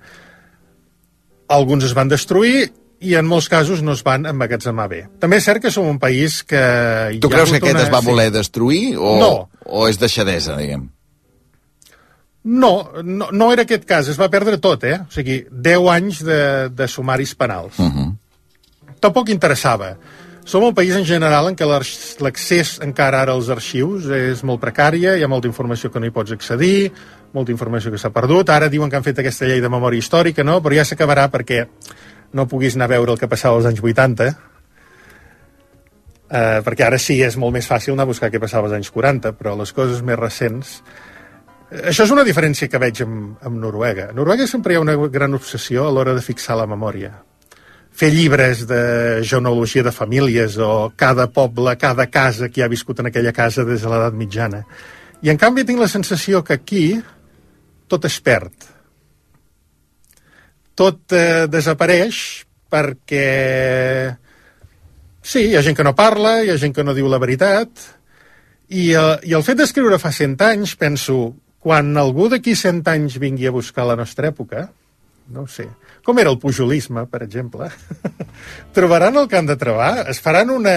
alguns es van destruir i en molts casos no es van emmagatzemar bé. També és cert que som un país que... Tu creus que aquest una... es va voler destruir o, no. o és deixadesa, diguem? No, no, no era aquest cas, es va perdre tot, eh? O sigui, 10 anys de, de sumaris penals. Uh -huh. Tampoc interessava. Som un país en general en què l'accés encara ara als arxius és molt precària, hi ha molta informació que no hi pots accedir, molta informació que s'ha perdut. Ara diuen que han fet aquesta llei de memòria històrica, no? Però ja s'acabarà perquè no puguis anar a veure el que passava als anys 80, eh, perquè ara sí és molt més fàcil anar a buscar què passava als anys 40, però les coses més recents això és una diferència que veig amb, amb Noruega. A Noruega sempre hi ha una gran obsessió a l'hora de fixar la memòria. Fer llibres de genealogia de famílies o cada poble, cada casa que ha viscut en aquella casa des de l'edat mitjana. I en canvi tinc la sensació que aquí tot es perd. Tot eh, desapareix perquè... Sí, hi ha gent que no parla, hi ha gent que no diu la veritat, i, eh, i el fet d'escriure fa 100 anys, penso, quan algú d'aquí 100 anys vingui a buscar la nostra època, no sé, com era el pujolisme, per exemple, [LAUGHS] trobaran el que han de trobar, es faran una,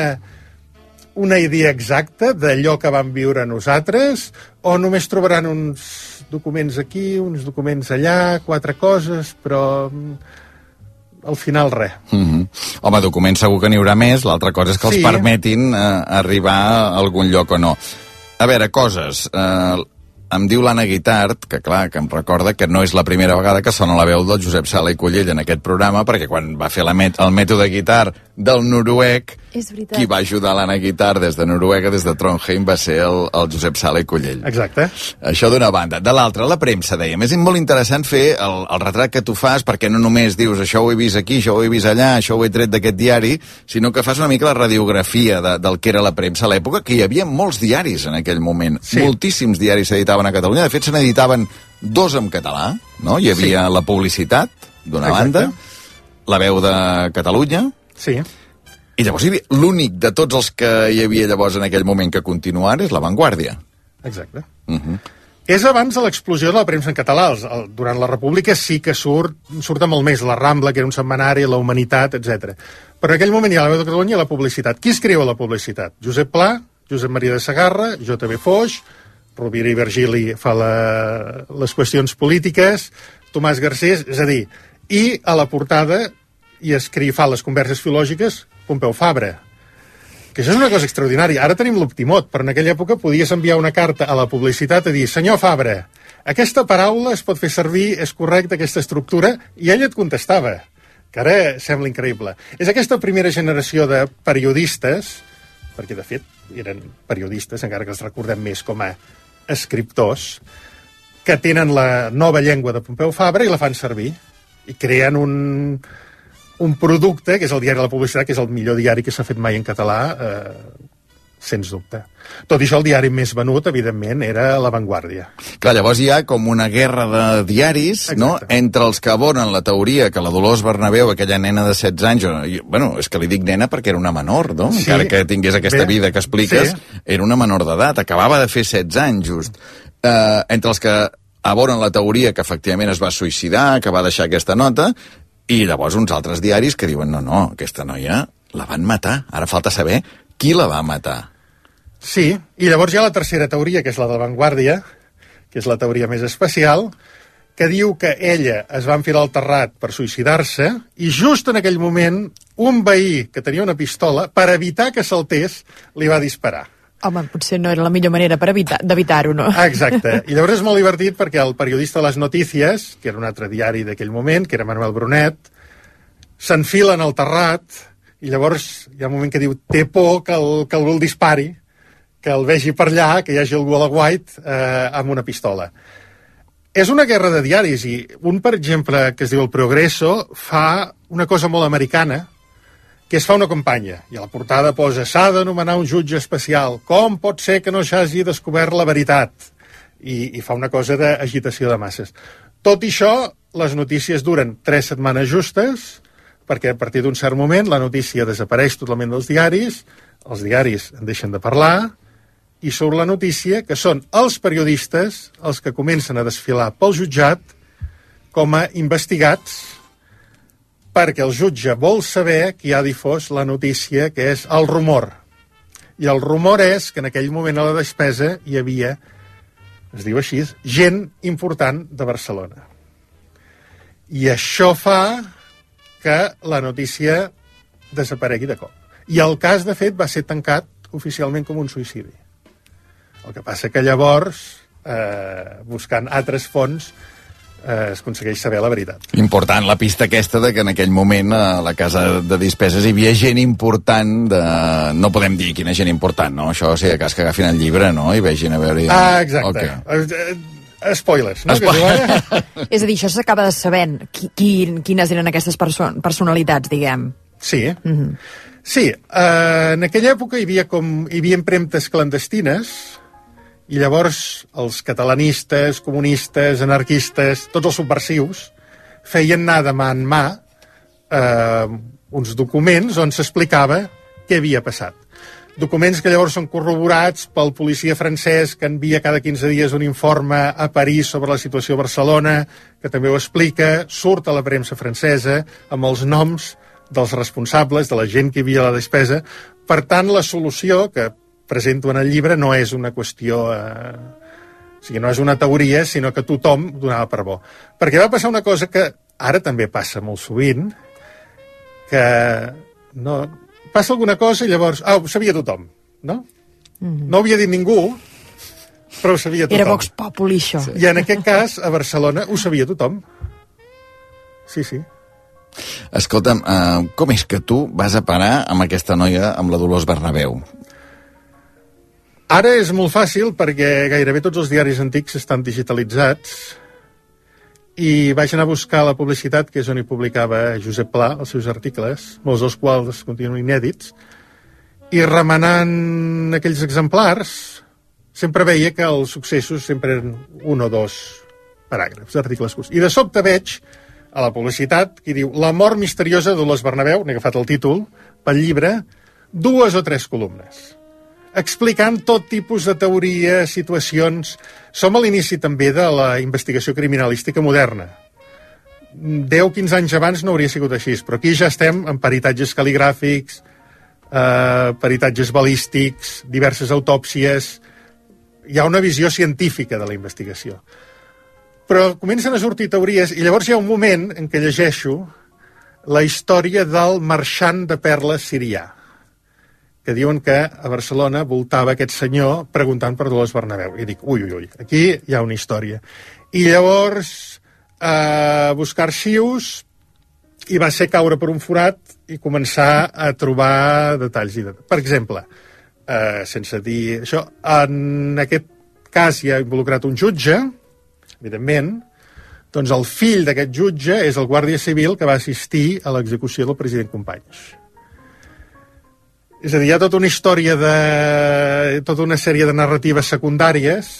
una idea exacta d'allò que vam viure nosaltres o només trobaran uns documents aquí, uns documents allà, quatre coses, però mm, al final res. Mm -hmm. Home, documents segur que n'hi haurà més, l'altra cosa és que sí. els permetin eh, arribar a algun lloc o no. A veure, coses. Eh, em diu l'Anna Guitart, que clar, que em recorda que no és la primera vegada que sona la veu del Josep Sala i Collell en aquest programa, perquè quan va fer la met el mètode guitar del noruec, qui va ajudar l'Anna Guitar des de Noruega, des de Trondheim, va ser el, el Josep Sala i Collell. Exacte. Això d'una banda. De l'altra, la premsa, dèiem. És molt interessant fer el, el retrat que tu fas, perquè no només dius això ho he vist aquí, això ho he vist allà, això ho he tret d'aquest diari, sinó que fas una mica la radiografia de, del que era la premsa a l'època, que hi havia molts diaris en aquell moment. Sí. Moltíssims diaris s'editaven a Catalunya. De fet, se n'editaven dos en català, no? Hi havia sí. la publicitat, d'una banda, la veu de Catalunya, Sí. I llavors hi l'únic de tots els que hi havia llavors en aquell moment que continuar és La Vanguardia. Exacte. Uh -huh. És abans de l'explosió de la premsa en català. El, el, durant la República sí que surt, surt molt més la Rambla, que era un setmanari, la Humanitat, etc. Però en aquell moment hi ha la veu de Catalunya i la publicitat. Qui escriu a la publicitat? Josep Pla, Josep Maria de Sagarra, J.B. Foix, Rovira i Virgili fa la, les qüestions polítiques, Tomàs Garcés, és a dir, i a la portada i escriu, fa les converses filològiques Pompeu Fabra, que això és una cosa extraordinària. Ara tenim l'optimot, però en aquella època podies enviar una carta a la publicitat a dir senyor Fabra, aquesta paraula es pot fer servir, és correcta aquesta estructura, i ell et contestava, que ara sembla increïble. És aquesta primera generació de periodistes, perquè de fet eren periodistes, encara que els recordem més com a escriptors, que tenen la nova llengua de Pompeu Fabra i la fan servir, i creen un, un producte, que és el diari de la publicitat, que és el millor diari que s'ha fet mai en català, eh, sens dubte. Tot i això, el diari més venut, evidentment, era La Vanguardia. Clar, llavors hi ha com una guerra de diaris, Exacte. no?, entre els que abonen la teoria que la Dolors Bernabéu, aquella nena de 16 anys, o, i, bueno, és que li dic nena perquè era una menor, no?, Sí. encara que tingués aquesta Bé, vida que expliques, sí. era una menor d'edat, acabava de fer 16 anys, just. eh, entre els que abonen la teoria que efectivament es va suïcidar, que va deixar aquesta nota, i llavors uns altres diaris que diuen no, no, aquesta noia la van matar. Ara falta saber qui la va matar. Sí, i llavors hi ha la tercera teoria, que és la de Vanguardia, que és la teoria més especial, que diu que ella es va enfilar al terrat per suïcidar-se i just en aquell moment un veí que tenia una pistola, per evitar que saltés, li va disparar. Home, potser no era la millor manera per evitar d'evitar-ho, no? Exacte. [LAUGHS] I llavors és molt divertit perquè el periodista de les notícies, que era un altre diari d'aquell moment, que era Manuel Brunet, s'enfila en el terrat i llavors hi ha un moment que diu té por que, el, que algú el dispari, que el vegi per allà, que hi hagi algú a la White eh, amb una pistola. És una guerra de diaris i un, per exemple, que es diu El Progreso, fa una cosa molt americana, que es fa una campanya, i a la portada posa s'ha d'anomenar un jutge especial, com pot ser que no s'hagi descobert la veritat? I, I fa una cosa d'agitació de masses. Tot i això, les notícies duren tres setmanes justes, perquè a partir d'un cert moment la notícia desapareix totalment dels diaris, els diaris en deixen de parlar, i surt la notícia que són els periodistes els que comencen a desfilar pel jutjat com a investigats perquè el jutge vol saber qui ha difós la notícia que és el rumor. I el rumor és que en aquell moment a la despesa hi havia, es diu així, gent important de Barcelona. I això fa que la notícia desaparegui de cop. I el cas, de fet, va ser tancat oficialment com un suïcidi. El que passa que llavors, eh, buscant altres fonts, eh, es aconsegueix saber la veritat. Important la pista aquesta de que en aquell moment a la casa de dispeses hi havia gent important de... No podem dir quina gent important, no? Això sí, de cas que agafin el llibre, no? I vegin a veure... Ah, exacte. Okay. Uh, spoilers, no? Espo... Que [LAUGHS] És a dir, això s'acaba de sabent qui, qui, quines eren aquestes perso personalitats, diguem. Sí. Mm -hmm. Sí, uh, en aquella època hi havia, com, hi havia empremtes clandestines i llavors els catalanistes, comunistes, anarquistes, tots els subversius, feien anar de mà en mà eh, uns documents on s'explicava què havia passat. Documents que llavors són corroborats pel policia francès que envia cada 15 dies un informe a París sobre la situació a Barcelona, que també ho explica, surt a la premsa francesa amb els noms dels responsables, de la gent que hi havia a la despesa. Per tant, la solució, que presento en el llibre no és una qüestió... Eh, o sigui, no és una teoria, sinó que tothom donava per bo. Perquè va passar una cosa que ara també passa molt sovint, que no, passa alguna cosa i llavors... Ah, ho sabia tothom, no? Mm -hmm. No ho havia dit ningú, però ho sabia tothom. Era Vox Populi, això. I en aquest cas, a Barcelona, ho sabia tothom. Sí, sí. Escolta'm, uh, com és que tu vas a parar amb aquesta noia, amb la Dolors Bernabéu? Ara és molt fàcil perquè gairebé tots els diaris antics estan digitalitzats i vaig anar a buscar la publicitat, que és on hi publicava Josep Pla, els seus articles, molts dels quals continuen inèdits, i remenant aquells exemplars sempre veia que els successos sempre eren un o dos paràgrafs d'articles curts. I de sobte veig a la publicitat que diu La mort misteriosa de Dolors Bernabéu, n'he agafat el títol, pel llibre, dues o tres columnes explicant tot tipus de teories, situacions. Som a l'inici també de la investigació criminalística moderna. 10-15 anys abans no hauria sigut així, però aquí ja estem amb peritatges cal·ligràfics, eh, peritatges balístics, diverses autòpsies... Hi ha una visió científica de la investigació. Però comencen a sortir teories i llavors hi ha un moment en què llegeixo la història del marxant de perles sirià que diuen que a Barcelona voltava aquest senyor preguntant per Dolors Bernabéu. I dic, ui, ui, ui, aquí hi ha una història. I llavors, eh, buscar arxius, i va ser caure per un forat i començar a trobar detalls. Per exemple, eh, sense dir això, en aquest cas hi ha involucrat un jutge, evidentment, doncs el fill d'aquest jutge és el guàrdia civil que va assistir a l'execució del president Companys. És a dir, hi ha tota una història de... tota una sèrie de narratives secundàries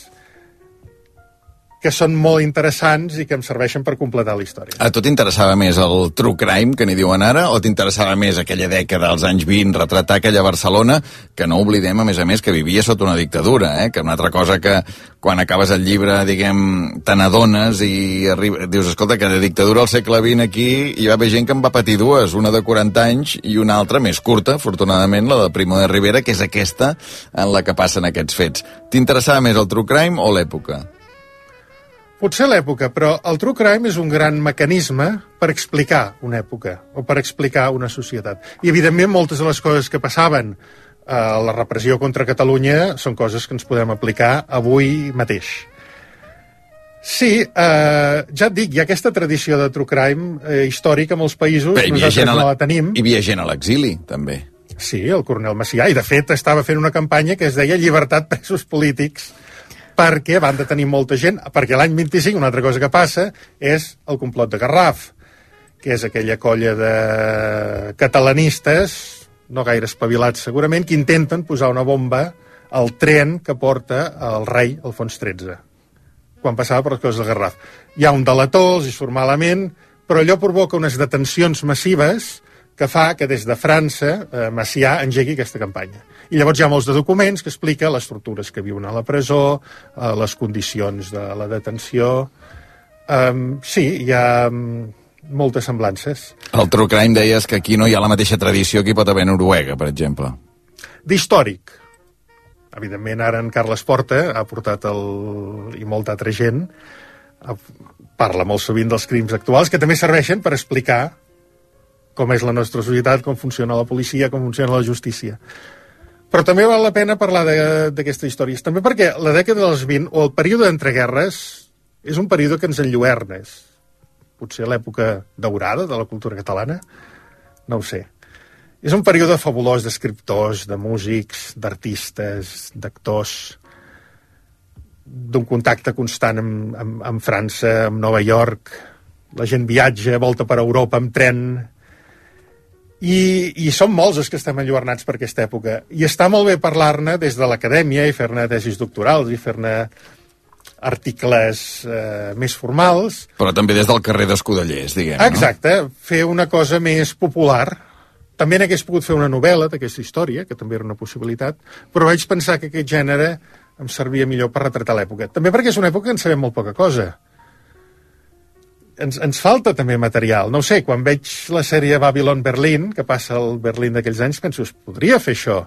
que són molt interessants i que em serveixen per completar la història. A tu t'interessava més el true crime, que n'hi diuen ara, o t'interessava més aquella dècada dels anys 20, retratar aquella Barcelona, que no oblidem, a més a més, que vivia sota una dictadura, eh? que una altra cosa que quan acabes el llibre, diguem, te n'adones i arriba, dius, escolta, que de dictadura al segle XX aquí hi va haver gent que en va patir dues, una de 40 anys i una altra més curta, afortunadament, la de Primo de Rivera, que és aquesta en la que passen aquests fets. T'interessava més el true crime o l'època? Potser l'època, però el true crime és un gran mecanisme per explicar una època o per explicar una societat. I, evidentment, moltes de les coses que passaven a la repressió contra Catalunya són coses que ens podem aplicar avui mateix. Sí, eh, ja et dic, hi ha aquesta tradició de true crime eh, històrica en molts països, havia nosaltres gent a no la- la tenim. Hi havia gent a l'exili, també. Sí, el coronel Macià, i de fet estava fent una campanya que es deia Llibertat presos polítics, perquè van detenir molta gent, perquè l'any 25 una altra cosa que passa és el complot de Garraf, que és aquella colla de catalanistes, no gaire espavilats segurament, que intenten posar una bomba al tren que porta el rei Alfons XIII quan passava per les coses del Garraf. Hi ha un delator, els hi surt malament, però allò provoca unes detencions massives que fa que des de França eh, Macià engegui aquesta campanya. I llavors hi ha molts de documents que explica les tortures que viuen a la presó, eh, les condicions de la detenció... Um, sí, hi ha moltes semblances. El true crime deies que aquí no hi ha la mateixa tradició que hi pot haver a Noruega, per exemple. D'històric. Evidentment, ara en Carles Porta ha portat el... i molta altra gent parla molt sovint dels crims actuals, que també serveixen per explicar com és la nostra societat, com funciona la policia, com funciona la justícia. Però també val la pena parlar d'aquestes històries. També perquè la dècada dels 20, o el període entre guerres, és un període que ens enlluernes. Potser l'època daurada de la cultura catalana, no ho sé. És un període fabulós d'escriptors, de músics, d'artistes, d'actors, d'un contacte constant amb, amb, amb França, amb Nova York, la gent viatja, volta per Europa amb tren, i, i som molts els que estem enlluernats per aquesta època. I està molt bé parlar-ne des de l'acadèmia i fer-ne tesis doctorals i fer-ne articles eh, més formals, Però també des del carrer d'Escudellers, diguem, Exacte, fer una cosa més popular. També n'hagués pogut fer una novel·la d'aquesta història, que també era una possibilitat, però vaig pensar que aquest gènere em servia millor per retratar l'època. També perquè és una època que en sabem molt poca cosa. Ens, ens falta també material. No sé, quan veig la sèrie Babylon Berlin, que passa al Berlín d'aquells anys, penso, es podria fer això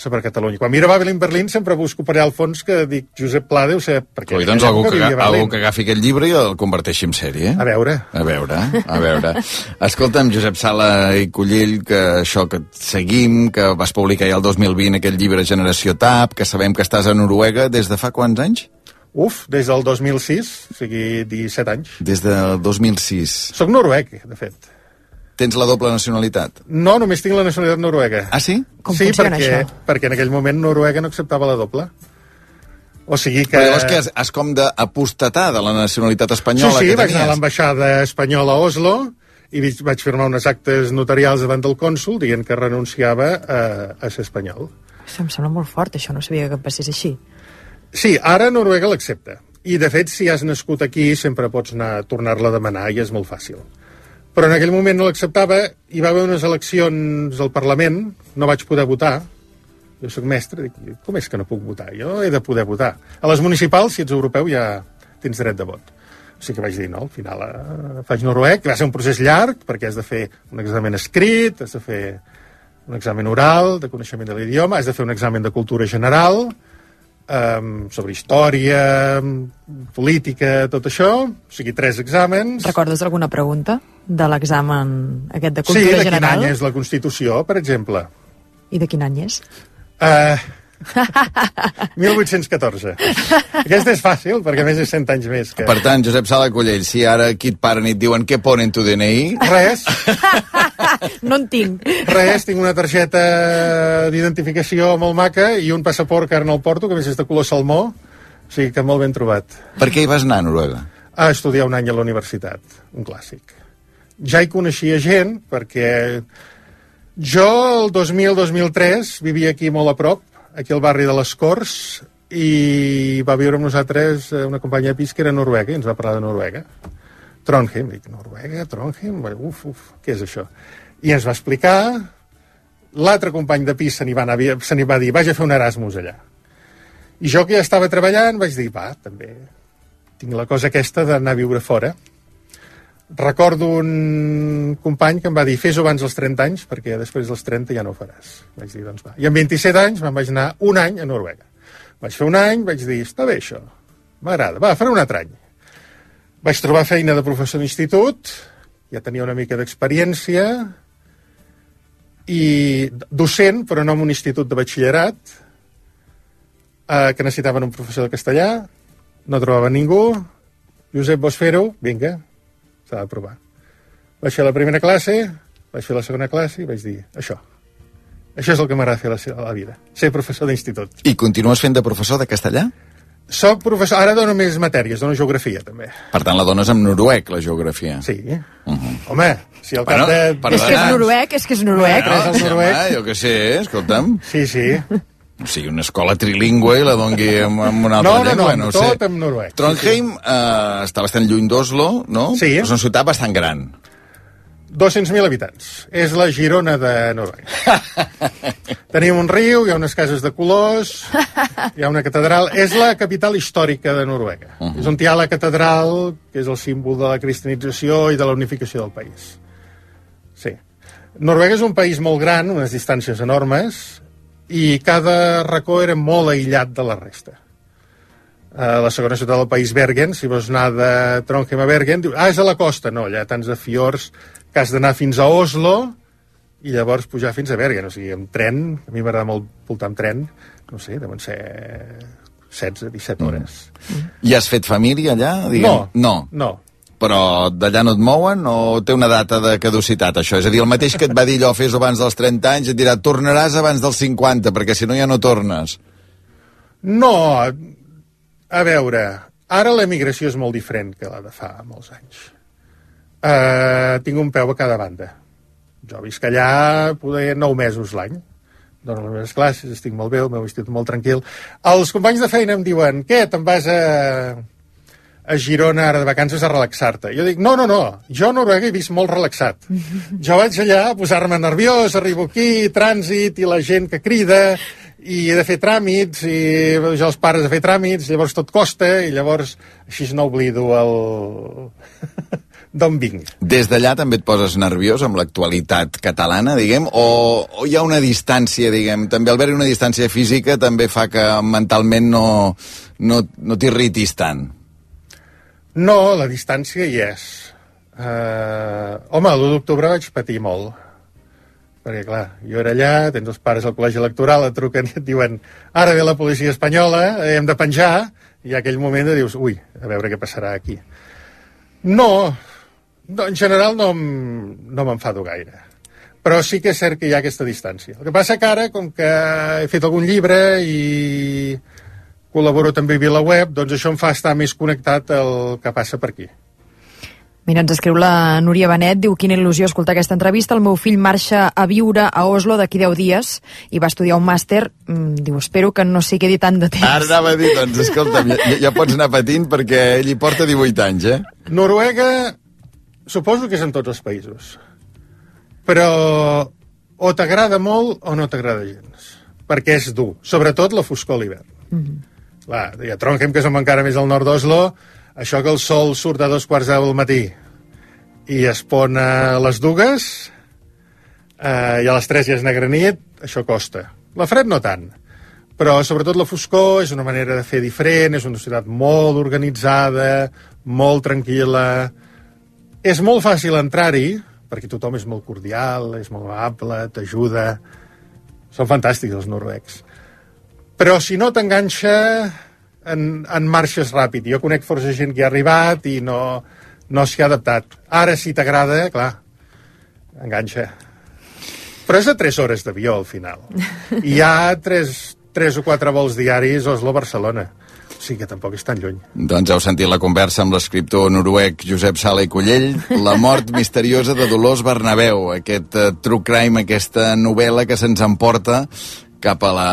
sobre Catalunya. Quan miro Babylon Berlin sempre busco per allà al fons que dic Josep Pla deu ser... Perquè Oi, doncs algú que, Berlín. algú que agafi aquest llibre i el converteixi en sèrie. A veure. A veure, a veure. [LAUGHS] Escolta'm, Josep Sala i Cullell, que això que et seguim, que vas publicar ja el 2020 aquest llibre Generació TAP, que sabem que estàs a Noruega des de fa quants anys? Uf, des del 2006, o sigui, 17 anys. Des del 2006. Soc noruec, de fet. Tens la doble nacionalitat? No, només tinc la nacionalitat noruega. Ah, sí? Com sí, perquè, això? perquè en aquell moment Noruega no acceptava la doble. O sigui que... Però llavors que has, has com d'apostatar de la nacionalitat Sí, espanyola sí, que vaig anar a tenies? l'ambaixada espanyola a Oslo i vaig- vaig firmar unes actes notarials davant del cònsul dient que renunciava a, a ser espanyol. Això em sembla molt fort, això, no sabia que passés així. Sí, ara Noruega l'accepta. I, de fet, si has nascut aquí, sempre pots anar a tornar-la a demanar i és molt fàcil. Però en aquell moment no l'acceptava, hi va haver unes eleccions al Parlament, no vaig poder votar, jo sóc mestre, dic, com és que no puc votar? Jo he de poder votar. A les municipals, si ets europeu, ja tens dret de vot. O sigui que vaig dir, no, al final eh, faig noruec, va ser un procés llarg, perquè has de fer un examen escrit, has de fer un examen oral de coneixement de l'idioma, has de fer un examen de cultura general, um, sobre història, política, tot això, o sigui, tres exàmens. Recordes alguna pregunta de l'examen aquest de Sí, cultura de quin general? any és la Constitució, per exemple. I de quin any és? Uh, [LAUGHS] 1814. Aquesta és fàcil, perquè a més és 100 anys més. Que... Per tant, Josep Sala Collell, si ara aquí et paren i et diuen què ponen tu DNI... Res, [LAUGHS] No en tinc. res, tinc una targeta d'identificació molt maca i un passaport que ara no el porto, que a més és de color salmó, o sigui que molt ben trobat. Per què hi vas anar a Noruega? a estudiar un any a la universitat, un clàssic. Ja hi coneixia gent, perquè jo el 2000-2003 vivia aquí molt a prop, aquí al barri de les Corts, i va viure amb nosaltres eh, una companya de pis que era noruega i ens va parlar de Noruega. Trondheim, dic, Noruega, Trondheim, uf, uf, què és això? I ens va explicar, l'altre company de pis se n'hi va, anar, se va dir, vaig a fer un Erasmus allà. I jo que ja estava treballant vaig dir, va, també tinc la cosa aquesta d'anar a viure fora. Recordo un company que em va dir fes-ho abans dels 30 anys perquè després dels 30 ja no ho faràs. Vaig dir, doncs va. I amb 27 anys me'n vaig anar un any a Noruega. Vaig fer un any, vaig dir, està bé això, m'agrada, va, faré un altre any. Vaig trobar feina de professor d'institut, ja tenia una mica d'experiència, i docent, però no en un institut de batxillerat, eh, que necessitaven un professor de castellà, no trobava ningú, Josep, vols fer-ho? Vinga, s'ha de provar. Vaig fer la primera classe, vaig fer la segona classe i vaig dir, això, això és el que m'agrada fer a la, vida, ser professor d'institut. I continues fent de professor de castellà? Soc professor, ara dono més matèries, dono geografia també. Per tant, la dones en noruec, la geografia. Sí. Uh Mhm. -huh. Home, si al Bueno, cap de... perdona. És que és noruec, és que és noruec. Bueno, és el noruec. home, jo què sé, escolta'm. Sí, sí. O sigui, una escola trilingüe i la dongui amb, amb una altra No, no, llengua, no, no ho tot sé. en noruec. Trondheim eh, està bastant lluny d'Oslo, no? Sí. Però és una ciutat bastant gran. 200.000 habitants. És la Girona de Noruega. [LAUGHS] Tenim un riu, hi ha unes cases de colors, hi ha una catedral. És la capital històrica de Noruega. Uh -huh. És on hi ha la catedral, que és el símbol de la cristianització i de la unificació del país. Sí. Noruega és un país molt gran, unes distàncies enormes, i cada racó era molt aïllat de la resta. Uh, la segona ciutat del país, Bergen, si vols anar de Trondheim a Bergen, diu, ah, és a la costa. No, allà tants de fiords que has d'anar fins a Oslo i llavors pujar fins a Bergen. O sigui, amb tren, a mi m'agrada molt voltar amb tren, no sé, deuen ser 16, 17 hores. I has fet família allà? Diguem? No, No. no. Però d'allà no et mouen o té una data de caducitat, això? És a dir, el mateix que et va dir allò fes abans dels 30 anys, et dirà tornaràs abans dels 50, perquè si no ja no tornes. No, a veure, ara l'emigració és molt diferent que la de fa molts anys. Uh, tinc un peu a cada banda. Jo visc allà poder 9 mesos l'any. Dono les meves classes, estic molt bé, el meu institut molt tranquil. Els companys de feina em diuen, què, te'n vas a, a Girona ara de vacances a relaxar-te? Jo dic, no, no, no, jo a Noruega he vist molt relaxat. [LAUGHS] Jo vaig allà a posar-me nerviós, arribo aquí, trànsit i la gent que crida, i he de fer tràmits, i jo els pares a fer tràmits, llavors tot costa, i llavors així no oblido el... [LAUGHS] d'on vinc. Des d'allà també et poses nerviós amb l'actualitat catalana, diguem, o, o hi ha una distància, diguem, també al haver una distància física també fa que mentalment no, no, no t'irritis tant? No, la distància hi és. Uh, home, l'1 d'octubre vaig patir molt. Perquè, clar, jo era allà, tens els pares al col·legi electoral, et truquen i et diuen ara ve la policia espanyola, eh, hem de penjar, i aquell moment dius, ui, a veure què passarà aquí. No, no en general no, no m'enfado gaire. Però sí que és cert que hi ha aquesta distància. El que passa que ara, com que he fet algun llibre i col·laboro també a VilaWeb, doncs això em fa estar més connectat al que passa per aquí. Mira, ens escriu la Núria Benet, diu quina il·lusió escoltar aquesta entrevista. El meu fill marxa a viure a Oslo d'aquí 10 dies i va estudiar un màster. Mm, diu, espero que no s'hi quedi tant de temps. Ara anava a dir, doncs, escolta'm, ja, ja pots anar patint perquè ell hi porta 18 anys, eh? Noruega, suposo que és en tots els països. Però o t'agrada molt o no t'agrada gens. Perquè és dur. Sobretot la foscor a l'hivern. Clar, i a Trondheim, que som encara més al nord d'Oslo, això que el sol surt a dos quarts de del matí i es pon a les dues eh, i a les tres ja és negra nit, això costa. La fred no tant, però sobretot la foscor és una manera de fer diferent, és una ciutat molt organitzada, molt tranquil·la, és molt fàcil entrar-hi, perquè tothom és molt cordial, és molt amable, t'ajuda... Són fantàstics els noruecs. Però si no t'enganxa, en, en marxes ràpid. Jo conec força gent que ha arribat i no, no s'hi ha adaptat. Ara, si t'agrada, clar, enganxa. Però és a 3 hores d'avió, al final. I hi ha 3, 3 o 4 vols diaris Oslo-Barcelona. O sigui que tampoc és tan lluny. Doncs heu sentit la conversa amb l'escriptor noruec Josep Sala i Collell, La mort [LAUGHS] misteriosa de Dolors Bernabéu, aquest uh, true crime, aquesta novel·la que se'ns emporta cap a la,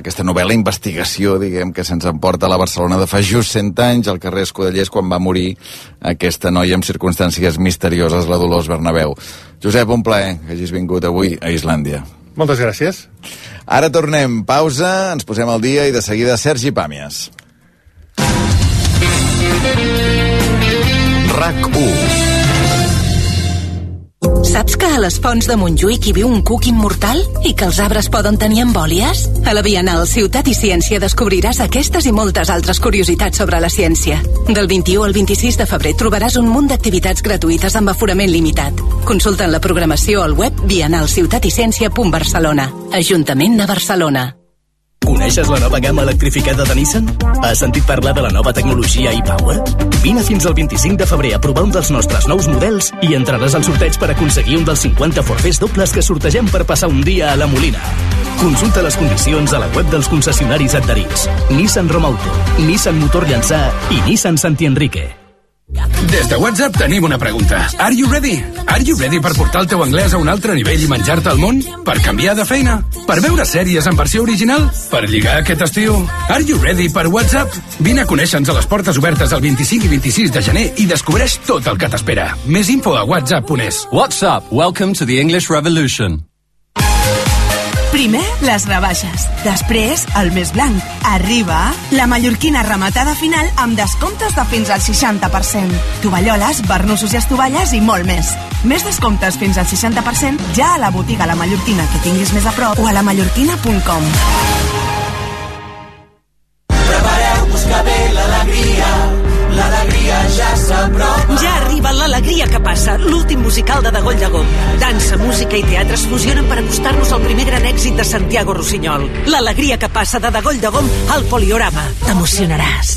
aquesta novel·la investigació, diguem, que se'ns emporta a la Barcelona de fa just 100 anys, al carrer Escudellers, quan va morir aquesta noia amb circumstàncies misterioses, la Dolors Bernabéu. Josep, un plaer que hagis vingut avui a Islàndia. Moltes gràcies. Ara tornem, pausa, ens posem al dia i de seguida Sergi Pàmies. RAC 1 Saps que a les fonts de Montjuïc hi viu un cuc immortal? I que els arbres poden tenir embòlies? A la Bienal Ciutat i Ciència descobriràs aquestes i moltes altres curiositats sobre la ciència. Del 21 al 26 de febrer trobaràs un munt d'activitats gratuïtes amb aforament limitat. Consulta la programació al web bienalciutaticiencia.barcelona. Ajuntament de Barcelona. Coneixes la nova gamma electrificada de Nissan? Has sentit parlar de la nova tecnologia e-Power? Vine fins al 25 de febrer a provar un dels nostres nous models i entraràs al sorteig per aconseguir un dels 50 forfers dobles que sortegem per passar un dia a la Molina. Consulta les condicions a la web dels concessionaris adherits. Nissan Romauto, Nissan Motor Llançà i Nissan Santi Enrique. Des de WhatsApp tenim una pregunta. Are you ready? Are you ready per portar el teu anglès a un altre nivell i menjar-te al món? Per canviar de feina? Per veure sèries en versió original? Per lligar aquest estiu? Are you ready per WhatsApp? Vine a conèixer-nos a les portes obertes el 25 i 26 de gener i descobreix tot el que t'espera. Més info a whatsapp.es. WhatsApp, welcome to the English Revolution. Primer, les rebaixes. Després, el més blanc. Arriba la mallorquina rematada final amb descomptes de fins al 60%. Tovalloles, barnussos i estovalles i molt més. Més descomptes fins al 60% ja a la botiga La Mallorquina que tinguis més a prop o a lamallorquina.com. musical de Dagoll de Gom. Dansa, música i teatre es fusionen per acostar-nos al primer gran èxit de Santiago Rossinyol. L'alegria que passa de Dagoll de Gom al Poliorama. T'emocionaràs.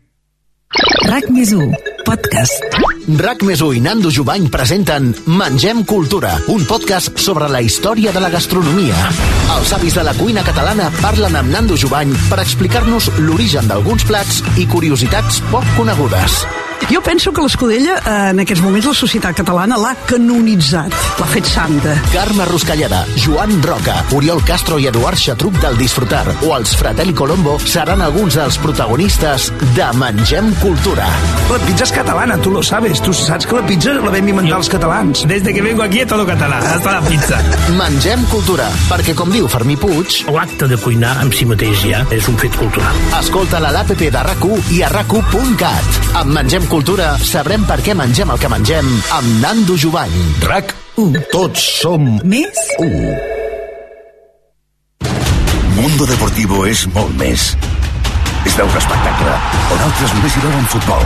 RAC més 1, podcast. RAC més 1 i Nando Jubany presenten Mengem Cultura, un podcast sobre la història de la gastronomia. Els avis de la cuina catalana parlen amb Nando Jubany per explicar-nos l'origen d'alguns plats i curiositats poc conegudes. Jo penso que l'Escudella, eh, en aquests moments, la societat catalana l'ha canonitzat, l'ha fet santa. Carme Ruscalleda, Joan Roca, Oriol Castro i Eduard Xatruc del Disfrutar o els Fratelli Colombo seran alguns dels protagonistes de Mengem Cultura. La pizza es catalana, tú lo sabes. Tú saps que la pizza la vam inventar els catalans. Desde que vengo aquí a todo català, hasta la pizza. [LAUGHS] Mengem Cultura, perquè com diu Fermí Puig... L'acte de cuinar en si mateix ja és un fet cultural. Escolta-la a l'APP de rac i a rac Amb Mengem Cultura sabrem per què mengem el que mengem amb Nando Jubany. RAC 1. Tots som més 1. Mundo Deportivo és molt més. És veure espectacle, on altres només hi veuen futbol.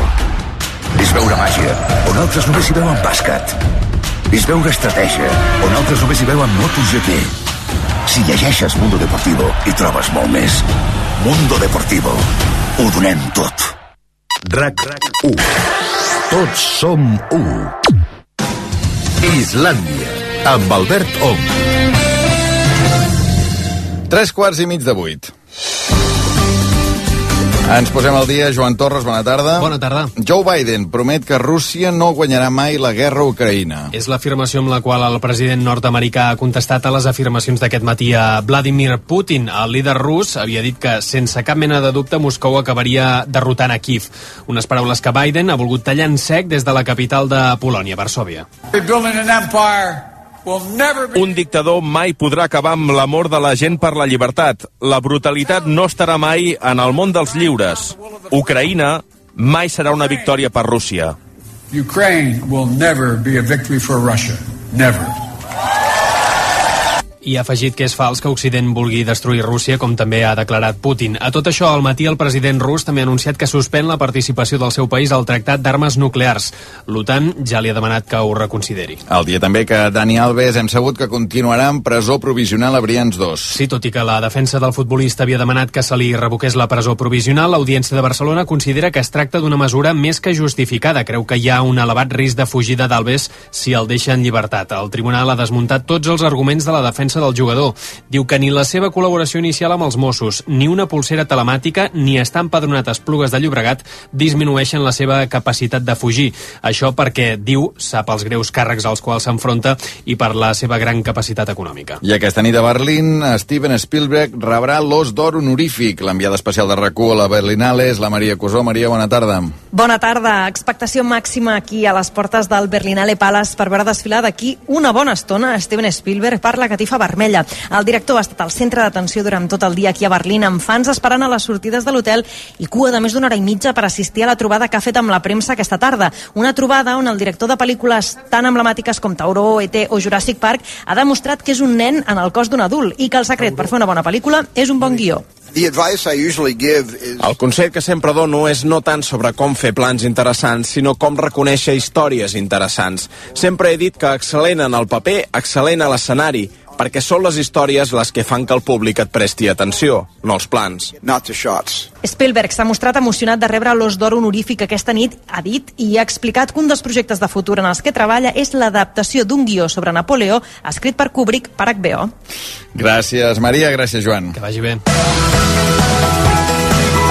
És veure màgia, on altres només hi veuen bàsquet. És veure estratègia, on altres només hi veuen MotoGP. Si llegeixes Mundo Deportivo, hi trobes molt més. Mundo Deportivo. Ho donem tot. RAC 1. Tots som 1. Islàndia, amb Albert Ong. Tres quarts i mig de vuit. Ens posem al dia. Joan Torres, bona tarda. Bona tarda. Joe Biden promet que Rússia no guanyarà mai la guerra a Ucraïna. És l'afirmació amb la qual el president nord-americà ha contestat a les afirmacions d'aquest matí a Vladimir Putin. El líder rus havia dit que, sense cap mena de dubte, Moscou acabaria derrotant a Kiev. Unes paraules que Biden ha volgut tallar en sec des de la capital de Polònia, Varsovia. Un dictador mai podrà acabar amb l'amor de la gent per la llibertat. La brutalitat no estarà mai en el món dels lliures. Ucraïna mai serà una victòria per Rússia. Ukraine will never be a victory for Russia. Never. I ha afegit que és fals que Occident vulgui destruir Rússia, com també ha declarat Putin. A tot això, al matí el president rus també ha anunciat que suspèn la participació del seu país al Tractat d'Armes Nuclears. L'OTAN ja li ha demanat que ho reconsideri. El dia també que Dani Alves hem sabut que continuarà en presó provisional a Brians 2. Sí, tot i que la defensa del futbolista havia demanat que se li revoqués la presó provisional, l'Audiència de Barcelona considera que es tracta d'una mesura més que justificada. Creu que hi ha un elevat risc de fugida d'Alves si el deixa en llibertat. El tribunal ha desmuntat tots els arguments de la defensa del jugador. Diu que ni la seva col·laboració inicial amb els Mossos, ni una pulsera telemàtica, ni estar empadronat a Esplugues de Llobregat disminueixen la seva capacitat de fugir. Això perquè, diu, sap els greus càrrecs als quals s'enfronta i per la seva gran capacitat econòmica. I aquesta nit a Berlín, Steven Spielberg rebrà l'os d'or honorífic. L'enviada especial de rac a la Berlinale és la Maria Cusó. Maria, bona tarda. Bona tarda. Expectació màxima aquí a les portes del Berlinale Palace per veure desfilar d'aquí una bona estona Steven Spielberg per la catifa vermella. El director ha estat al centre d'atenció durant tot el dia aquí a Berlín amb fans esperant a les sortides de l'hotel i cua de més d'una hora i mitja per assistir a la trobada que ha fet amb la premsa aquesta tarda. Una trobada on el director de pel·lícules tan emblemàtiques com Tauró, E.T. o Jurassic Park ha demostrat que és un nen en el cos d'un adult i que el secret per fer una bona pel·lícula és un bon guió. El consell que sempre dono és no tant sobre com fer plans interessants, sinó com reconèixer històries interessants. Sempre he dit que excel·lent en el paper, excel·lent a l'escenari, perquè són les històries les que fan que el públic et presti atenció, no els plans. Not the shots. Spielberg s'ha mostrat emocionat de rebre l'Os d'Or honorífic aquesta nit, ha dit, i ha explicat que un dels projectes de futur en els que treballa és l'adaptació d'un guió sobre Napoleó escrit per Kubrick per HBO. Gràcies, Maria. Gràcies, Joan. Que vagi bé.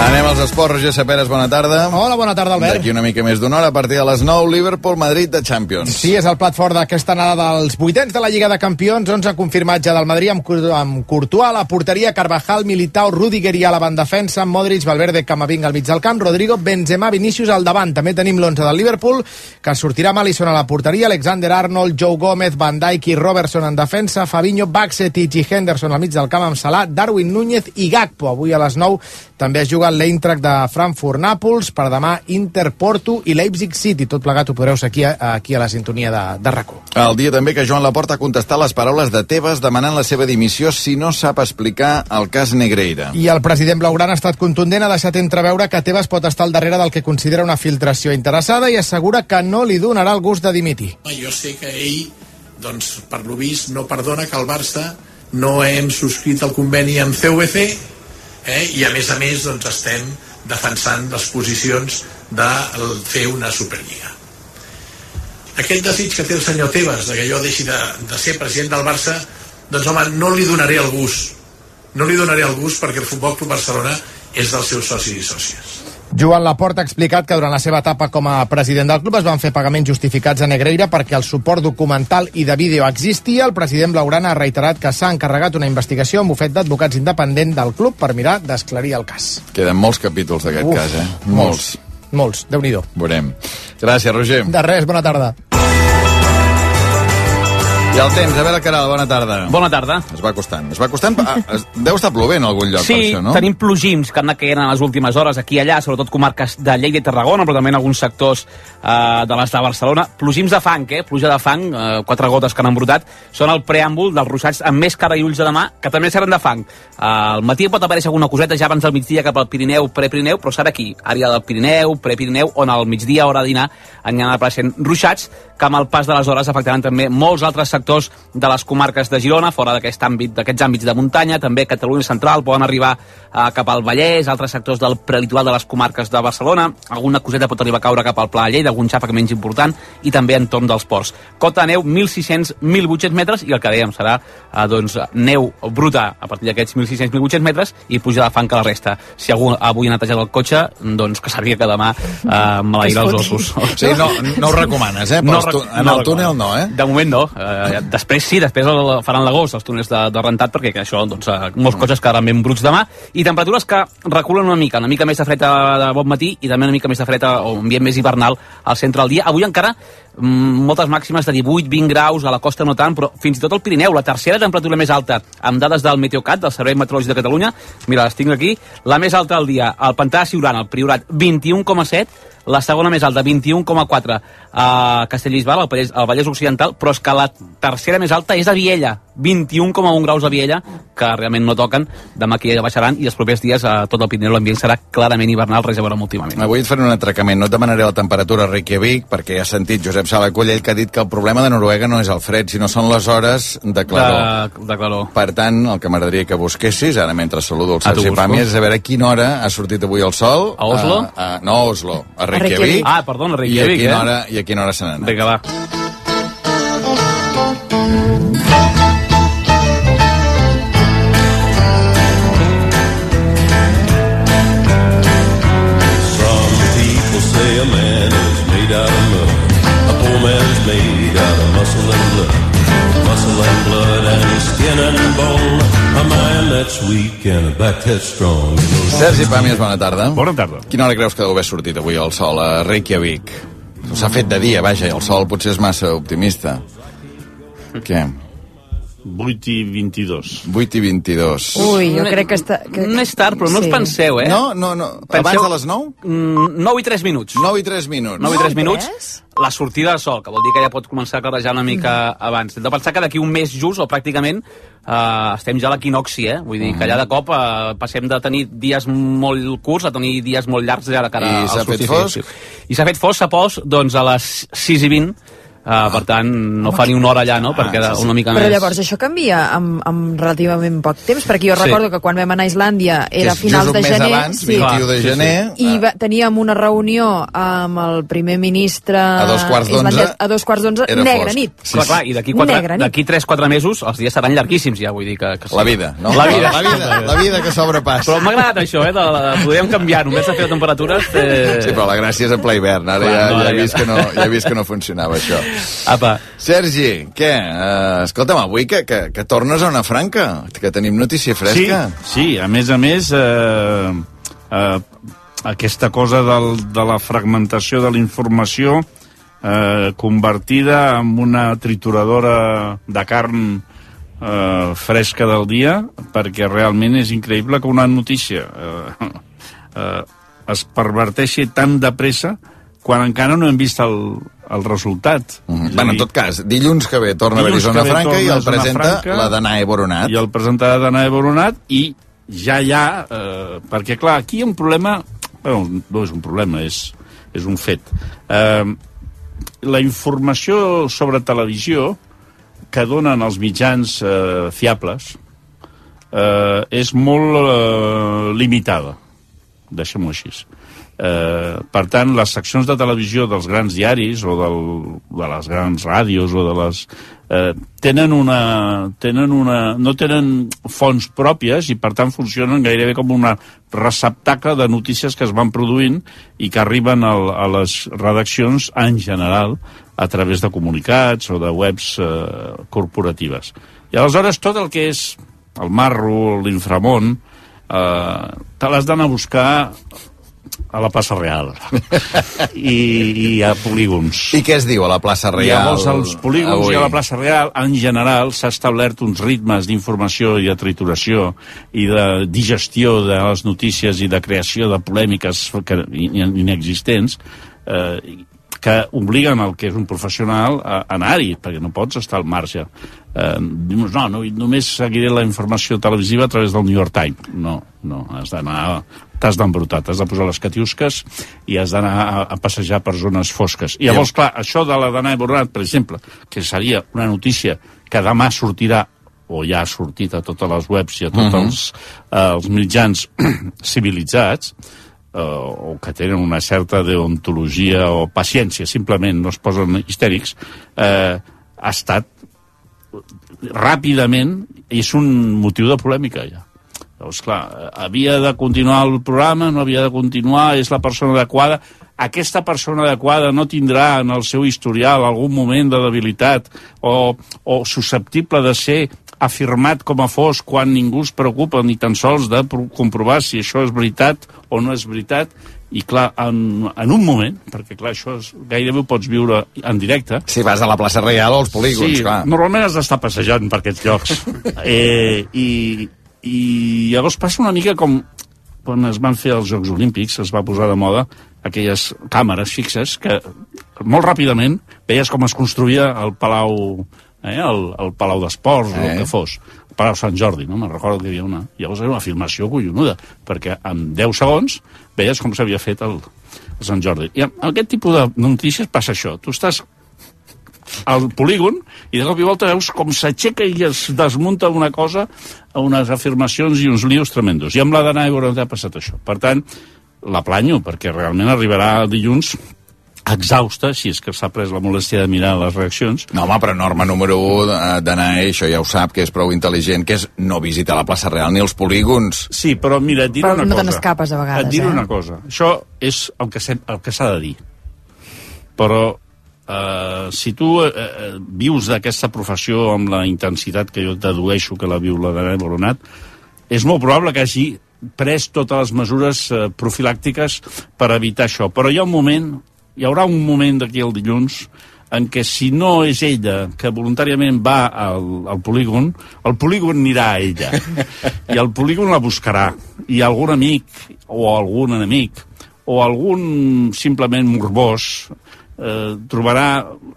Anem als esports. Roger Saperes, bona tarda. Hola, bona tarda, Albert. D'aquí una mica més d'una hora, a partir de les 9, Liverpool-Madrid de Champions. Sí, és el plat fort d'aquesta anada dels vuitens de la Lliga de Campions, 11 confirmat ja del Madrid amb, amb Courtois a la porteria, Carvajal, Militao, Rudiger i a la banda defensa, Modric, Valverde, Camavinga al mig del camp, Rodrigo, Benzema, Vinícius al davant. També tenim l'11 del Liverpool, que sortirà amb Alisson a la porteria, Alexander Arnold, Joe Gómez, Van Dijk i Robertson en defensa, Fabinho, Backsetic i Henderson al mig del camp amb Salah, Darwin Núñez i Gakpo. Avui a les 9 també es juga l'Eintracht de Frankfurt-Nàpols, per demà Inter-Porto i Leipzig City. Tot plegat ho podreu aquí, aquí a la sintonia de, de RAC1. El dia també que Joan Laporta ha contestat les paraules de Tebas demanant la seva dimissió si no sap explicar el cas Negreira. I el president Blaugrana ha estat contundent, ha deixat entreveure que Tebas pot estar al darrere del que considera una filtració interessada i assegura que no li donarà el gust de dimitir. Jo sé que ell, doncs, per lo vist, no perdona que el Barça no hem subscrit el conveni amb CVC eh? i a més a més doncs, estem defensant les posicions de fer una Superliga. Aquell desig que té el senyor Tebas de que jo deixi de, de ser president del Barça, doncs home, no li donaré el gust. No li donaré el gust perquè el Futbol Club Barcelona és dels seus socis i sòcies. Joan Laporta ha explicat que durant la seva etapa com a president del club es van fer pagaments justificats a Negreira perquè el suport documental i de vídeo existia. El president Blaugrana ha reiterat que s'ha encarregat una investigació amb bufet d'advocats independent del club per mirar d'esclarir el cas. Queden molts capítols d'aquest cas, eh? molts. Molts, déu nhi Veurem. Gràcies, Roger. De res, bona tarda. I el temps, a veure, Caral, bona tarda. Bona tarda. Es va costant. Es va costant... Ah, es, deu estar plovent a algun lloc Sí, per això, no? tenim plogims que han anat caient en les últimes hores aquí i allà, sobretot comarques de Lleida i Tarragona, però també en alguns sectors eh, de les de Barcelona. Plogims de fang, eh? Pluja de fang, eh, quatre gotes que han embrutat, són el preàmbul dels ruixats amb més cara i ulls de demà, que també seran de fang. Eh, al matí pot aparèixer alguna coseta ja abans del migdia cap al Pirineu, prepirineu, però serà aquí, àrea del Pirineu, prepirineu, on al migdia, hora de dinar, aniran apareixent ruixats que amb el pas de les hores afectaran també molts altres sectors de les comarques de Girona, fora d'aquest àmbit, d'aquests àmbits de muntanya, també Catalunya Central, poden arribar eh, cap al Vallès, altres sectors del prelitoral de les comarques de Barcelona, alguna coseta pot arribar a caure cap al Pla de Lleida, algun xàfec menys important, i també entorn dels ports. Cota de neu 1.600-1.800 metres, i el que dèiem serà eh, doncs, neu bruta a partir d'aquests 1.600-1.800 metres i puja de fang que la resta. Si algú avui ha netejat el cotxe, doncs que sàpiga que demà eh, maleirà els ossos. Sí, no, no ho recomanes, eh? Però els tu- en el túnel no, eh? De moment no. Eh, després sí, després el, faran l'agost els túnels de, de rentat, perquè que això, doncs, eh, molts cotxes quedaran ben bruts demà, i temperatures que reculen una mica, una mica més de fred de bon matí i també una mica més de fred o un ambient més hivernal al centre del dia. Avui encara mm, moltes màximes de 18-20 graus, a la costa no tant, però fins i tot al Pirineu, la tercera temperatura més alta, amb dades del Meteocat, del Servei Meteorològic de Catalunya, mira, les tinc aquí, la més alta del dia, al Pantà de Siurana, al Priorat, 21,7, la segona més alta, 21,4 a Castellbisbal, al Vallès, al Vallès Occidental, però és que la tercera més alta és a Viella, 21,1 graus a Viella, que realment no toquen, demà aquí ja baixaran, i els propers dies a tot el Pirineu l'ambient serà clarament hivernal, res a veure amb últimament. Avui et faré un atracament. No et demanaré la temperatura a Reykjavik, perquè ja has sentit Josep Sala Collell que ha dit que el problema de Noruega no és el fred, sinó són les hores de claror. De, de claror. Per tant, el que m'agradaria que busquessis, ara mentre saludo el Sergi. Pàmies, és a veure a quina hora ha sortit avui el sol. A Oslo? A, a, no a Oslo, a Reykjavik. Reykjavik. Ah, perdona, Reykjavik, I a quina eh? hora, i a quina hora se n'ha anat. Vinga, va. Sergi Pàmies, bona tarda. Bona tarda. Quina hora creus que deu haver sortit avui el sol a Reykjavik? S'ha fet de dia, vaja, i el sol potser és massa optimista. Què? 8 i 22. 8 i 22. Ui, jo crec que està... Que... No és tard, però no us penseu, eh? No, no, no. Abans de les 9? Mm, 9 i 3 minuts. 9 i 3 minuts. 9 i 3 minuts, la sortida de sol, que vol dir que ja pot començar a clarejar una mica abans. Hem de pensar que d'aquí un mes just, o pràcticament, eh, estem ja a l'equinoxi, eh? Vull dir que allà de cop eh, passem de tenir dies molt curts a tenir dies molt llargs ja de cara I al s'ha fet solstici. I s'ha fet fosc, s'ha pos, doncs a les 6 i 20, Uh, per tant, no fa ni una hora allà, no?, perquè era una mica Però més... llavors això canvia amb, amb relativament poc temps, perquè jo Sí. recordo que quan vam anar a Islàndia era és finals de gener... abans, 21 de gener. I va, teníem una reunió amb el primer ministre A dos quarts d'onze a dos quarts d'onze, era negra fosc. nit. Clar, clar, i d'aquí quatre- Negra nit. d'aquí 3-4 mesos els dies seran llarguíssims ja, vull dir que... que sí. La vida, no? La vida. La vida, la vida que sobrepassa. Però m'ha agradat això, eh? De, de, podríem canviar, només de fer temperatures... Eh... Sí, però la gràcia és en ple hivern. Ara Clar, ja, no, ja, ara he vist ja. que no, ja he vist que no funcionava això. Apa. Sergi, què? Uh, escolta'm, avui que, que, que tornes a una franca, que tenim notícia fresca. Sí, sí, a més a més, eh, eh, aquesta cosa del, de la fragmentació de la informació eh, convertida en una trituradora de carn eh, fresca del dia, perquè realment és increïble que una notícia eh, eh, es perverteixi tan de pressa quan encara no hem vist el, el resultat. Mm. Bueno, en tot cas, dilluns que ve torna a Zona Franca i el presenta Franca. la Danae Boronat. I el presenta la Danae Boronat i ja hi ha... Eh, perquè, clar, aquí hi ha un problema... Bueno, no és un problema, és, és un fet. Eh, la informació sobre televisió que donen els mitjans eh, fiables eh, és molt eh, limitada, deixem-ho així. Eh, per tant, les seccions de televisió dels grans diaris o del, de les grans ràdios o de les... Eh, tenen una, tenen una, no tenen fonts pròpies i per tant funcionen gairebé com una receptacle de notícies que es van produint i que arriben al, a les redaccions en general a través de comunicats o de webs eh, corporatives. I aleshores tot el que és el marro, l'inframont, eh, te l'has d'anar a buscar a la plaça Real i, i a polígons. I què es diu a la plaça I Reial? llavors als polígons avui? i a la plaça Real, en general, s'ha establert uns ritmes d'informació i de trituració i de digestió de les notícies i de creació de polèmiques que, in- inexistents eh, que obliguen el que és un professional a anar-hi, perquè no pots estar al marge. Eh, dius, no, no, només seguiré la informació televisiva a través del New York Times. No, no, has d'anar t'has d'embrutar, t'has de posar les catiusques i has d'anar a, a passejar per zones fosques. I llavors, clar, això de la Danae Borrat, per exemple, que seria una notícia que demà sortirà o ja ha sortit a totes les webs i a tots Mhm. els, eh, els mitjans [CLEARS THROAT] civilitzats, eh, o que tenen una certa deontologia o paciència, simplement no es posen histèrics, eh, ha estat ràpidament, és un motiu de polèmica ja. Llavors, clar, havia de continuar el programa, no havia de continuar, és la persona adequada. Aquesta persona adequada no tindrà en el seu historial algun moment de debilitat o, o susceptible de ser afirmat com a fos quan ningú es preocupa ni tan sols de pro- comprovar si això és veritat o no és veritat i clar, en, en un moment, perquè clar, això és, gairebé ho pots viure en directe. Si vas a la plaça Reial o als polígons, sí, clar. normalment has d'estar passejant per aquests llocs. [LAUGHS] eh, i, I llavors passa una mica com quan es van fer els Jocs Olímpics, es va posar de moda aquelles càmeres fixes que molt ràpidament veies com es construïa el Palau eh, al, al Palau d'Esports, eh. Eh. el que fos, el Palau Sant Jordi, no? me'n recordo que hi havia una... Llavors era una filmació collonuda, perquè en 10 segons veies com s'havia fet el, el Sant Jordi. I amb aquest tipus de notícies passa això. Tu estàs al polígon i de cop i volta veus com s'aixeca i es desmunta una cosa unes afirmacions i uns lios tremendos. I amb la d'Anna Boronat ha passat això. Per tant, la planyo, perquè realment arribarà dilluns exhausta, si és que s'ha pres la molèstia de mirar les reaccions. No, home, però norma número 1 d'anar, això ja ho sap, que és prou intel·ligent, que és no visitar la plaça real ni els polígons. Sí, però mira, et diré Però una no te cosa. n'escapes a vegades, Et diré eh? una cosa. Això és el que el que s'ha de dir. Però eh, si tu eh, eh, vius d'aquesta professió amb la intensitat que jo dedueixo que la viu la Dana Boronat, és molt probable que hagi pres totes les mesures eh, profilàctiques per evitar això. Però hi ha un moment, hi haurà un moment d'aquí al dilluns en què si no és ella que voluntàriament va al, al polígon, el polígon anirà a ella. [LAUGHS] I el polígon la buscarà. I algun amic, o algun enemic, o algun simplement morbós, eh, trobarà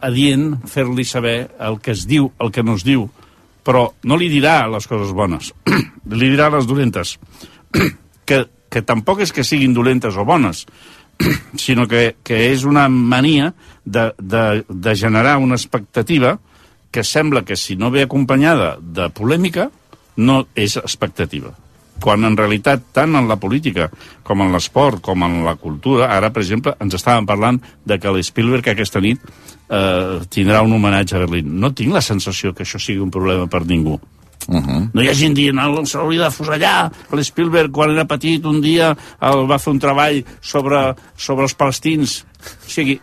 adient fer-li saber el que es diu, el que no es diu, però no li dirà les coses bones, [CLEARS THROAT] li dirà les dolentes, [CLEARS THROAT] que, que tampoc és que siguin dolentes o bones, [CLEARS THROAT] sinó que, que és una mania de, de, de generar una expectativa que sembla que si no ve acompanyada de polèmica no és expectativa quan en realitat tant en la política com en l'esport, com en la cultura, ara, per exemple, ens estàvem parlant de que l'Spielberg aquesta nit eh, tindrà un homenatge a Berlín. No tinc la sensació que això sigui un problema per ningú. Uh -huh. No hi ha gent dient, "Ah, s'hauria de fusellar. L'Spielberg, quan era petit, un dia el va fer un treball sobre, sobre els palestins. O sigui,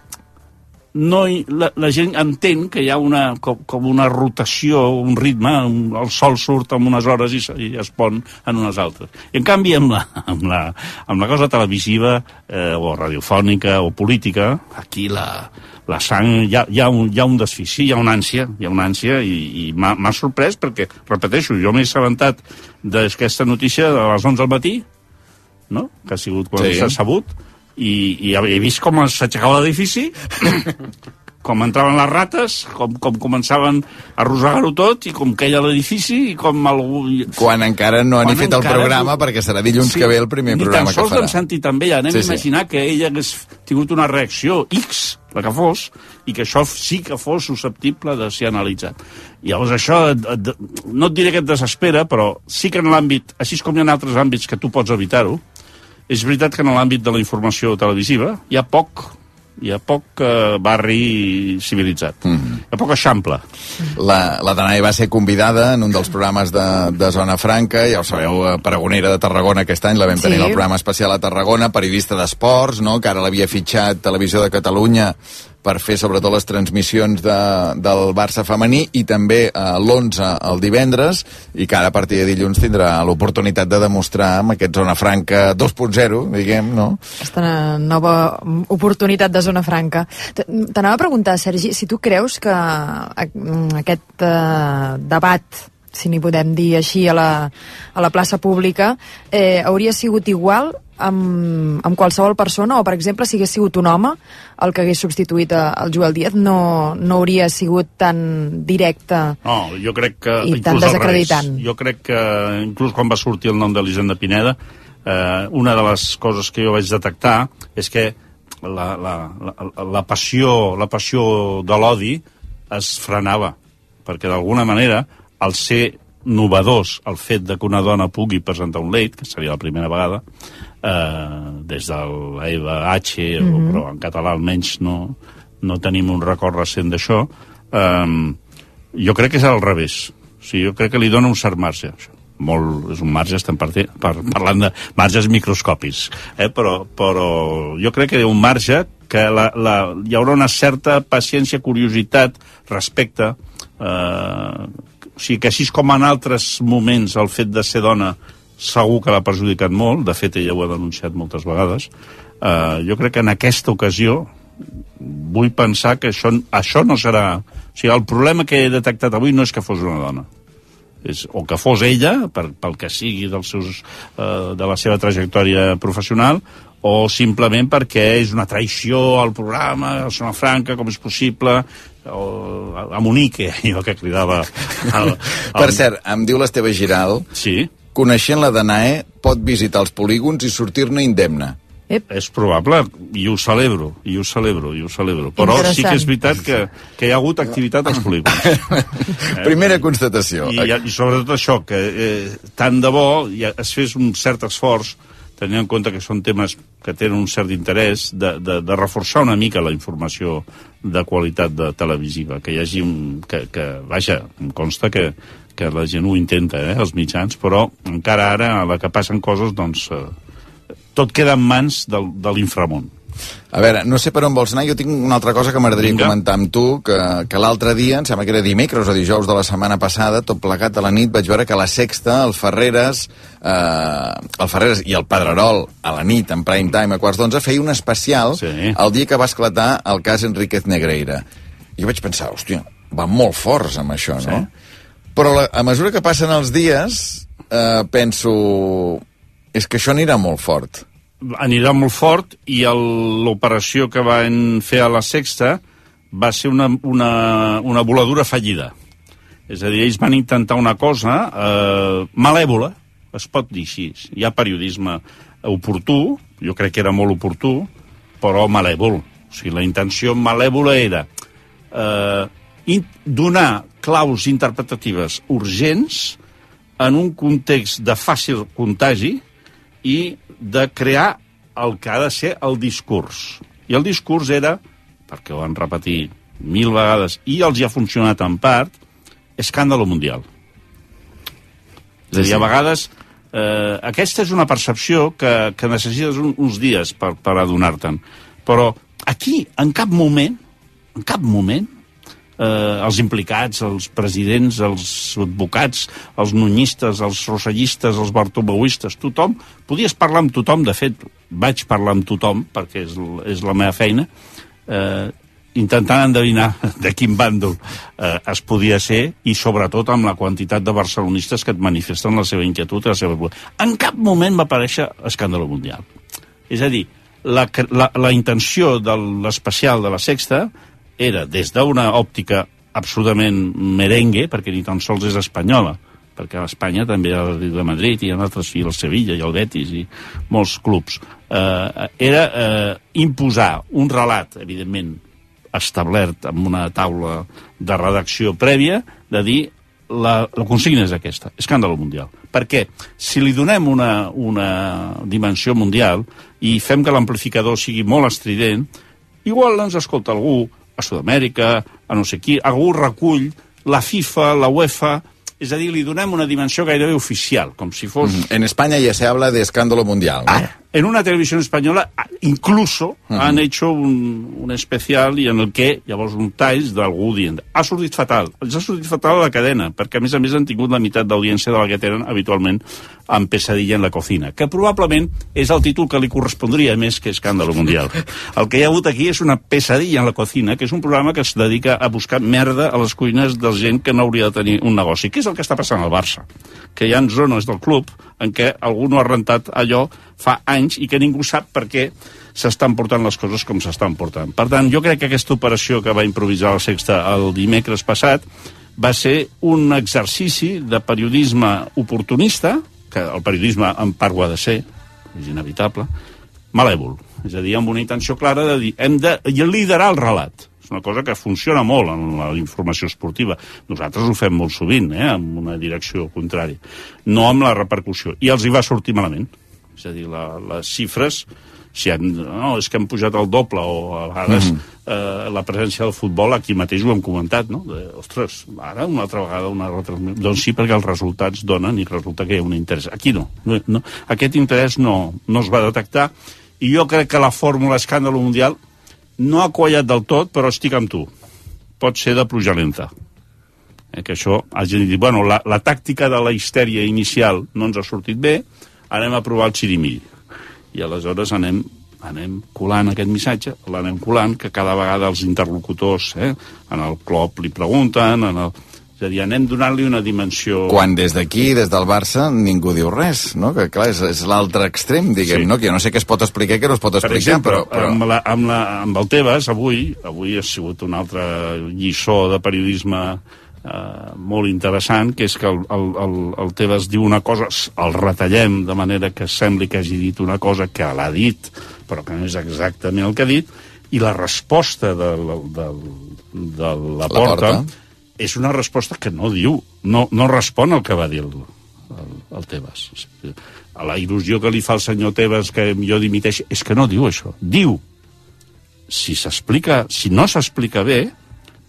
no hi, la, la gent entén que hi ha una, com, com una rotació, un ritme, un, el sol surt en unes hores i, i es pon en unes altres. I en canvi, amb la, amb la, amb la cosa televisiva eh, o radiofònica o política, aquí la, la sang, hi ha, hi, ha un, hi ha un desfici, hi ha una ànsia, hi ha una ànsia i, i m'ha sorprès perquè, repeteixo, jo m'he assabentat d'aquesta notícia a les 11 del matí, no? que ha sigut quan Sí. s'ha sabut, i, i he vist com s'aixecava l'edifici, [COUGHS] com entraven les rates, com, com començaven a rosegar-ho tot, i com queia l'edifici, i com algú... Quan encara no ha ni Quan fet el programa, no- perquè serà dilluns Sí, que ve el primer ni programa tan que sols farà. d'en Santi també, anem Sí, a sí. imaginar que ell hagués tingut una reacció X, la que fos, i que això sí que fos susceptible de ser analitzat. I llavors això, et- et- no et diré que et desespera, però sí que en l'àmbit, així com hi ha altres àmbits que tu pots evitar-ho, és veritat que en l'àmbit de la informació televisiva hi ha poc hi ha poc eh, barri civilitzat. Mm -hmm. Hi ha poc eixample. La, la Danai va ser convidada en un dels programes de, de Zona Franca, ja ho sabeu, Paragonera de Tarragona aquest any, la vam tenir Sí. al programa especial a Tarragona, periodista d'esports, no? que ara l'havia fitxat Televisió de Catalunya per fer sobretot les transmissions de, del Barça femení i també eh, l'11 el divendres i que ara a partir de dilluns tindrà l'oportunitat de demostrar amb aquest Zona Franca 2.0, diguem, no? Aquesta nova oportunitat de zona franca. T'anava a preguntar, Sergi, si tu creus que a- aquest eh, debat si n'hi podem dir així, a la, a la plaça pública, eh, hauria sigut igual amb, amb qualsevol persona, o per exemple, si hagués sigut un home el que hagués substituït el Joel Díaz, no, no hauria sigut tan directe. No, jo crec que... I tan desacreditant. revés. Jo crec que, inclús quan va sortir el nom d'Elisenda Pineda, eh, una de les coses que jo vaig detectar és que la, la, la, la passió, la passió de l'odi es frenava, perquè d'alguna manera, al ser novedós el fet de que una dona pugui presentar un leit, que seria la primera vegada, eh, des de H, mm Mhm. però en català almenys no, no tenim un record recent d'això, eh, jo crec que és al revés. O sigui, jo crec que li dona un cert marge. Això. Molt, és un marge, estem parti, par, parlant de marges microscòpics, eh? però, però jo crec que hi ha un marge que la, la, hi haurà una certa paciència, curiositat respecte eh, o sigui que així com en altres moments el fet de ser dona segur que l'ha perjudicat molt, de fet ella ho ha denunciat moltes vegades, eh, jo crec que en aquesta ocasió vull pensar que això, això no serà... O sigui, el problema que he detectat avui no és que fos una dona, és, o que fos ella, per, pel que sigui dels seus, eh, de la seva trajectòria professional, o simplement perquè és una traïció al programa, a Zona Franca, com és possible, o a Monique, [LAUGHS] allò que cridava... El, el... Per cert, em diu l'Esteve Giral... Sí? Coneixent la Danae, pot visitar els polígons i sortir-ne indemne. Ep. És probable, i ho celebro, i ho celebro, i ho celebro. Però sí que és veritat que, que hi ha hagut activitat als polígons. [LAUGHS] Primera constatació. I, I sobretot això, que eh, tant de bo ja es fes un cert esforç tenint en compte que són temes que tenen un cert interès, de, de, de reforçar una mica la informació de qualitat de televisiva, que hi hagi un... Que, que, vaja, em consta que, que la gent ho intenta, eh, els mitjans, però encara ara, a la que passen coses, doncs, eh, tot queda en mans del, de l'inframont. A veure, no sé per on vols anar, jo tinc una altra cosa que m'agradaria comentar amb tu, que, que l'altre dia, em sembla que era dimecres o dijous de la setmana passada, tot plegat a la nit, vaig veure que la Sexta, el Ferreres, eh, el Ferreres i el Pedrerol, a la nit, en prime time, a quarts d'onze, feia un especial sí. el dia que va esclatar el cas Enriquez Negreira. I jo vaig pensar, hòstia, van molt forts amb això, no? Però la, a mesura que passen els dies, eh, penso, és que això anirà molt fort. anirà molt fort i l'operació que van fer a la Sexta va ser una, una, una voladura fallida. És a dir, ells van intentar una cosa eh, malèvola, es pot dir així. Hi ha periodisme oportú, jo crec que era molt oportú, però malèvol. O sigui, la intenció malèvola era eh, donar claus interpretatives urgents en un context de fàcil contagi i de crear el que ha de ser el discurs. I el discurs era, perquè ho van repetir mil vegades, i els hi ha funcionat en part, escàndalo mundial. És a dir, a vegades eh, aquesta és una percepció que, que necessites un, uns dies per, per adonar-te'n. Però aquí, en cap moment, en cap moment, eh, els implicats, els presidents, els advocats, els nunyistes, els rosellistes, els bartomeuistes, tothom, podies parlar amb tothom, de fet, vaig parlar amb tothom, perquè és, és la meva feina, eh, intentant endevinar [LAUGHS] de quin bàndol eh, es podia ser i sobretot amb la quantitat de barcelonistes que et manifesten la seva inquietud i la seva... En cap moment va aparèixer escàndalo mundial. És a dir, la, la, la intenció de l'especial de la Sexta era des d'una òptica absolutament merengue, perquè ni tan sols és espanyola, perquè a Espanya també hi ha el de Madrid, i altres, i el Sevilla, i el Betis, i molts clubs. Eh, era eh, imposar un relat, evidentment, establert amb una taula de redacció prèvia, de dir la, la consigna és aquesta, escàndalo mundial. Perquè si li donem una, una dimensió mundial i fem que l'amplificador sigui molt estrident, igual ens escolta algú a Sud-amèrica, a no sé qui, algú recull la FIFA, la UEFA, és a dir, li donem una dimensió gairebé oficial, com si fos... Mm, En España ya se habla de escándalo mundial. ¿no? En una televisión española, incluso Ujú. han hecho un, un especial i en el que llavors un talls d'algú dient ha sortit fatal. Els ha sortit fatal a la cadena, perquè a més a més han tingut la meitat d'audiència de la que tenen habitualment en Pesadilla en la cocina, que probablement és el títol que li correspondria més que Escàndalo Mundial. El que hi ha hagut aquí és una Pesadilla en la cocina, que és un programa que es dedica a buscar merda a les cuines de gent que no hauria de tenir un negoci. Què és el que està passant al Barça? Que hi ha zones del club en què algú no ha rentat allò fa anys i que ningú sap per què s'estan portant les coses com s'estan portant. Per tant, jo crec que aquesta operació que va improvisar la Sexta el dimecres passat va ser un exercici de periodisme oportunista, que el periodisme en part ho ha de ser, és inevitable, malèvol. És a dir, amb una intenció clara de dir hem de liderar el relat. És una cosa que funciona molt en la informació esportiva. Nosaltres ho fem molt sovint, eh, amb una direcció contrària. No amb la repercussió. I els hi va sortir malament. És a dir, la, les xifres, si han, no, és que han pujat el doble o a vegades Mhm. eh, la presència del futbol, aquí mateix ho hem comentat, no? De, ostres, ara una altra vegada una retransmissió. Doncs sí, perquè els resultats donen i resulta que hi ha un interès. Aquí no. no, no aquest interès no, no es va detectar i jo crec que la fórmula escàndalo mundial no ha quallat del tot, però estic amb tu. Pot ser de pluja lenta. Eh, que això hagi dit, bueno, la, la tàctica de la histèria inicial no ens ha sortit bé, anem a provar el xirimiri. I aleshores anem anem colant aquest missatge, l'anem colant, que cada vegada els interlocutors eh, en el club li pregunten, en el, És a dir, anem donant-li una dimensió... Quan des d'aquí, des del Barça, ningú diu res, no? Que clar, és, és l'altre extrem, diguem, Sí. no? Que jo no sé què es pot explicar i què no es pot Per explicar, exemple, però... però... Amb, la, amb, la, amb el Tebas, avui, avui ha sigut una altra lliçó de periodisme eh, molt interessant, que és que el, el, el, el Tebas diu una cosa, el retallem de manera que sembli que hagi dit una cosa que l'ha dit, però que no és exactament el que ha dit, i la resposta de, la- de, de la, La porta, Porta. És una resposta que no diu, no, no respon al que va dir el, el, el Tebas. A la il·lusió que li fa el senyor Tebas que jo dimiteix, és que no diu això. Diu, si s'explica, si no s'explica bé,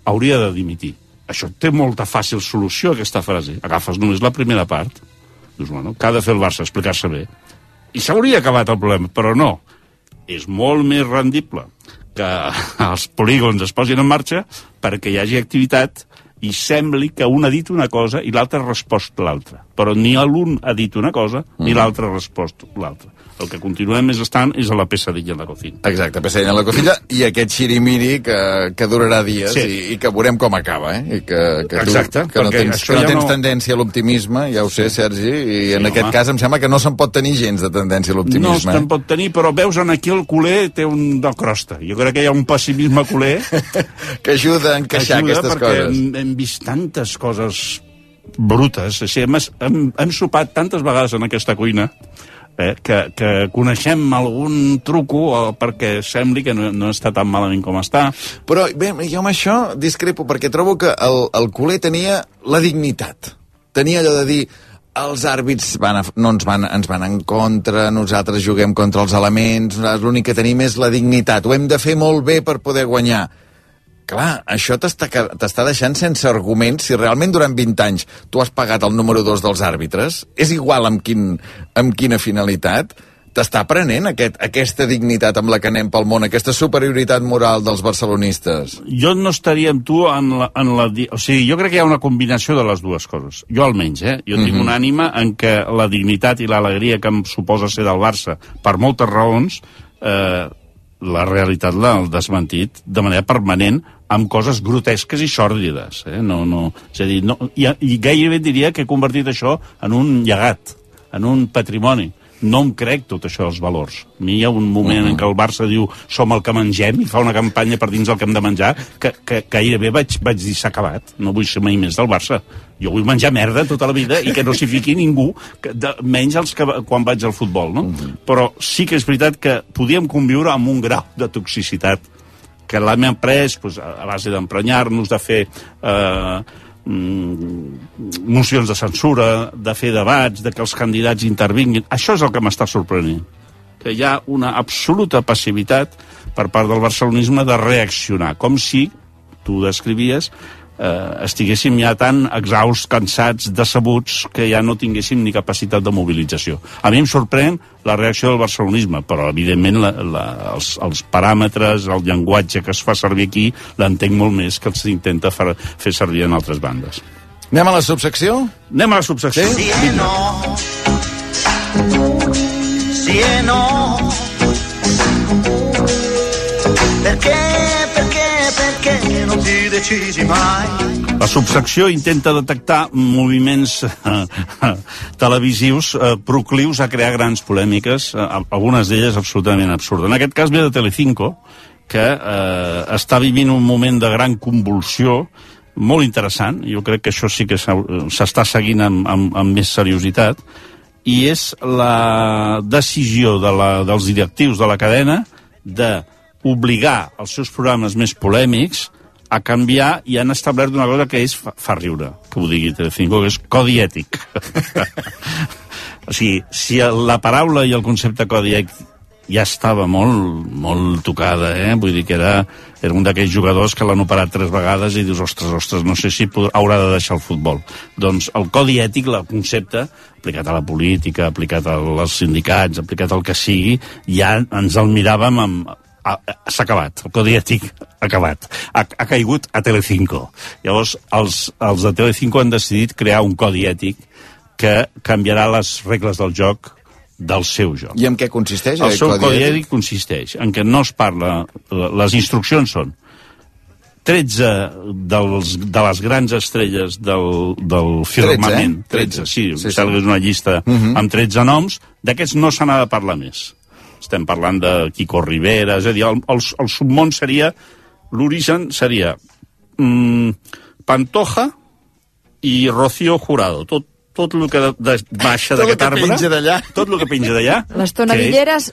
hauria de dimitir. Això té molta fàcil solució, aquesta frase. Agafes només la primera part. Dius, bueno, què ha de fer el Barça? Explicar-se bé. I s'hauria acabat el problema, però no. És molt més rendible que els polígons es posin en marxa perquè hi hagi activitat i sembli que un ha dit una cosa i l'altre ha respost l'altra. Però ni l'un ha dit una cosa ni Mhm. l'altre ha respost l'altra. El que continuem més estant és a la pesadilla en la cocina. Exacte, Pessenyà en la cocina i aquest xirimiri que, que durarà dies Sí. i, i que veurem com acaba, eh? I que, que, tu, Exacte, que no perquè tens, que no ja tens no- tendència a l'optimisme, ja ho sé, Sergi, i en Sí, aquest home. cas em sembla que no se'n pot tenir gens de tendència a No l'optimisme. se'n eh? pot tenir, però veus en aquí el culer té un de crosta. Jo crec que hi ha un pessimisme culer [LAUGHS] que ajuda a encaixar ajuda aquestes perquè coses. Hem, hem vist tantes coses brutes. O sigui, hem, hem, hem sopat tantes vegades en aquesta cuina eh, que, que coneixem algun truco eh, perquè sembli que no, no està tan malament com està. Però bé, jo amb això discrepo, perquè trobo que el, el culer tenia la dignitat. Tenia allò de dir els àrbits van a, no ens van, ens van en contra, nosaltres juguem contra els elements, l'únic que tenim és la dignitat, ho hem de fer molt bé per poder guanyar. Clar, això t'està deixant sense arguments si realment durant 20 anys tu has pagat el número 2 dels àrbitres, és igual amb, quin, amb quina finalitat, t'està prenent aquest, aquesta dignitat amb la que anem pel món, aquesta superioritat moral dels barcelonistes. Jo no estaria amb tu en la, en la... O sigui, jo crec que hi ha una combinació de les dues coses. Jo almenys, eh? Jo tinc Mhm. una ànima en què la dignitat i l'alegria que em suposa ser del Barça, per moltes raons, eh, la realitat l'ha desmentit de manera permanent amb coses grotesques i sòrdides. Eh? No, no, és a dir, no, i, i gairebé diria que he convertit això en un llegat, en un patrimoni. No em crec tot això dels valors. A mi hi ha un moment en què el Barça diu som el que mengem i fa una campanya per dins el que hem de menjar que, que, que gairebé vaig, vaig dir s'ha acabat. No vull ser mai més del Barça. Jo vull menjar merda tota la vida i que no s'hi fiqui ningú, que, de, menys els que quan vaig al futbol, no? Però sí que és veritat que podíem conviure amb un grau de toxicitat que l'hem après pues, a a base d'emprenyar-nos, de fer eh, mm, mocions de censura, de fer debats, de que els candidats intervinguin. Això és el que m'està sorprenent que hi ha una absoluta passivitat per part del barcelonisme de reaccionar, com si, tu descrivies, eh, estiguéssim ja tan exhausts, cansats, decebuts, que ja no tinguéssim ni capacitat de mobilització. A mi em sorprèn la reacció del barcelonisme, però evidentment la, la, els, els paràmetres, el llenguatge que es fa servir aquí, l'entenc molt més que els s'intenta fer, fer servir en altres bandes. Anem a la subsecció? Anem a la subsecció. Sí? E no, e no. Non ti decisi mai? La subsecció intenta detectar moviments eh, [LAUGHS] televisius eh, proclius a crear grans polèmiques, eh, algunes d'elles absolutament absurdes. En aquest cas ve de Telecinco, que eh, està vivint un moment de gran convulsió molt interessant, jo crec que això sí que s'està seguint amb, amb, amb més seriositat, i és la decisió de la, dels directius de la cadena de obligar els seus programes més polèmics a canviar i han establert una cosa que és fa, fa riure, que ho digui Telecinco, que és codi ètic. [LAUGHS] o sigui, si la paraula i el concepte codi ètic ja estava molt, molt tocada, eh? Vull dir que era, era un d'aquells jugadors que l'han operat tres vegades i dius, ostres, ostres, no sé si podrà, haurà de deixar el futbol. Doncs el codi ètic, el concepte, aplicat a la política, aplicat als sindicats, aplicat al que sigui, ja ens el miràvem amb, s'ha acabat, el codi ètic ha acabat, ha, ha caigut a Telecinco. Llavors, els, els de Telecinco han decidit crear un codi ètic que canviarà les regles del joc del seu joc. I en què consisteix El aquest seu codi ètic? consisteix en què no es parla... Les instruccions són 13 dels, de les grans estrelles del, del firmament. 13, eh? 13, sí, Sí, sí, sí. és una llista Mhm. uh -huh. amb 13 noms. D'aquests no se n'ha de parlar més. Estem parlant de Kiko Rivera, és a dir, el, el, el submón seria... L'origen seria mm, Pantoja i Rocío Jurado. Tot, tot el que de, de, baixa Tot el d'aquest que arbre... d'allà. Tot el que penja d'allà. Les que-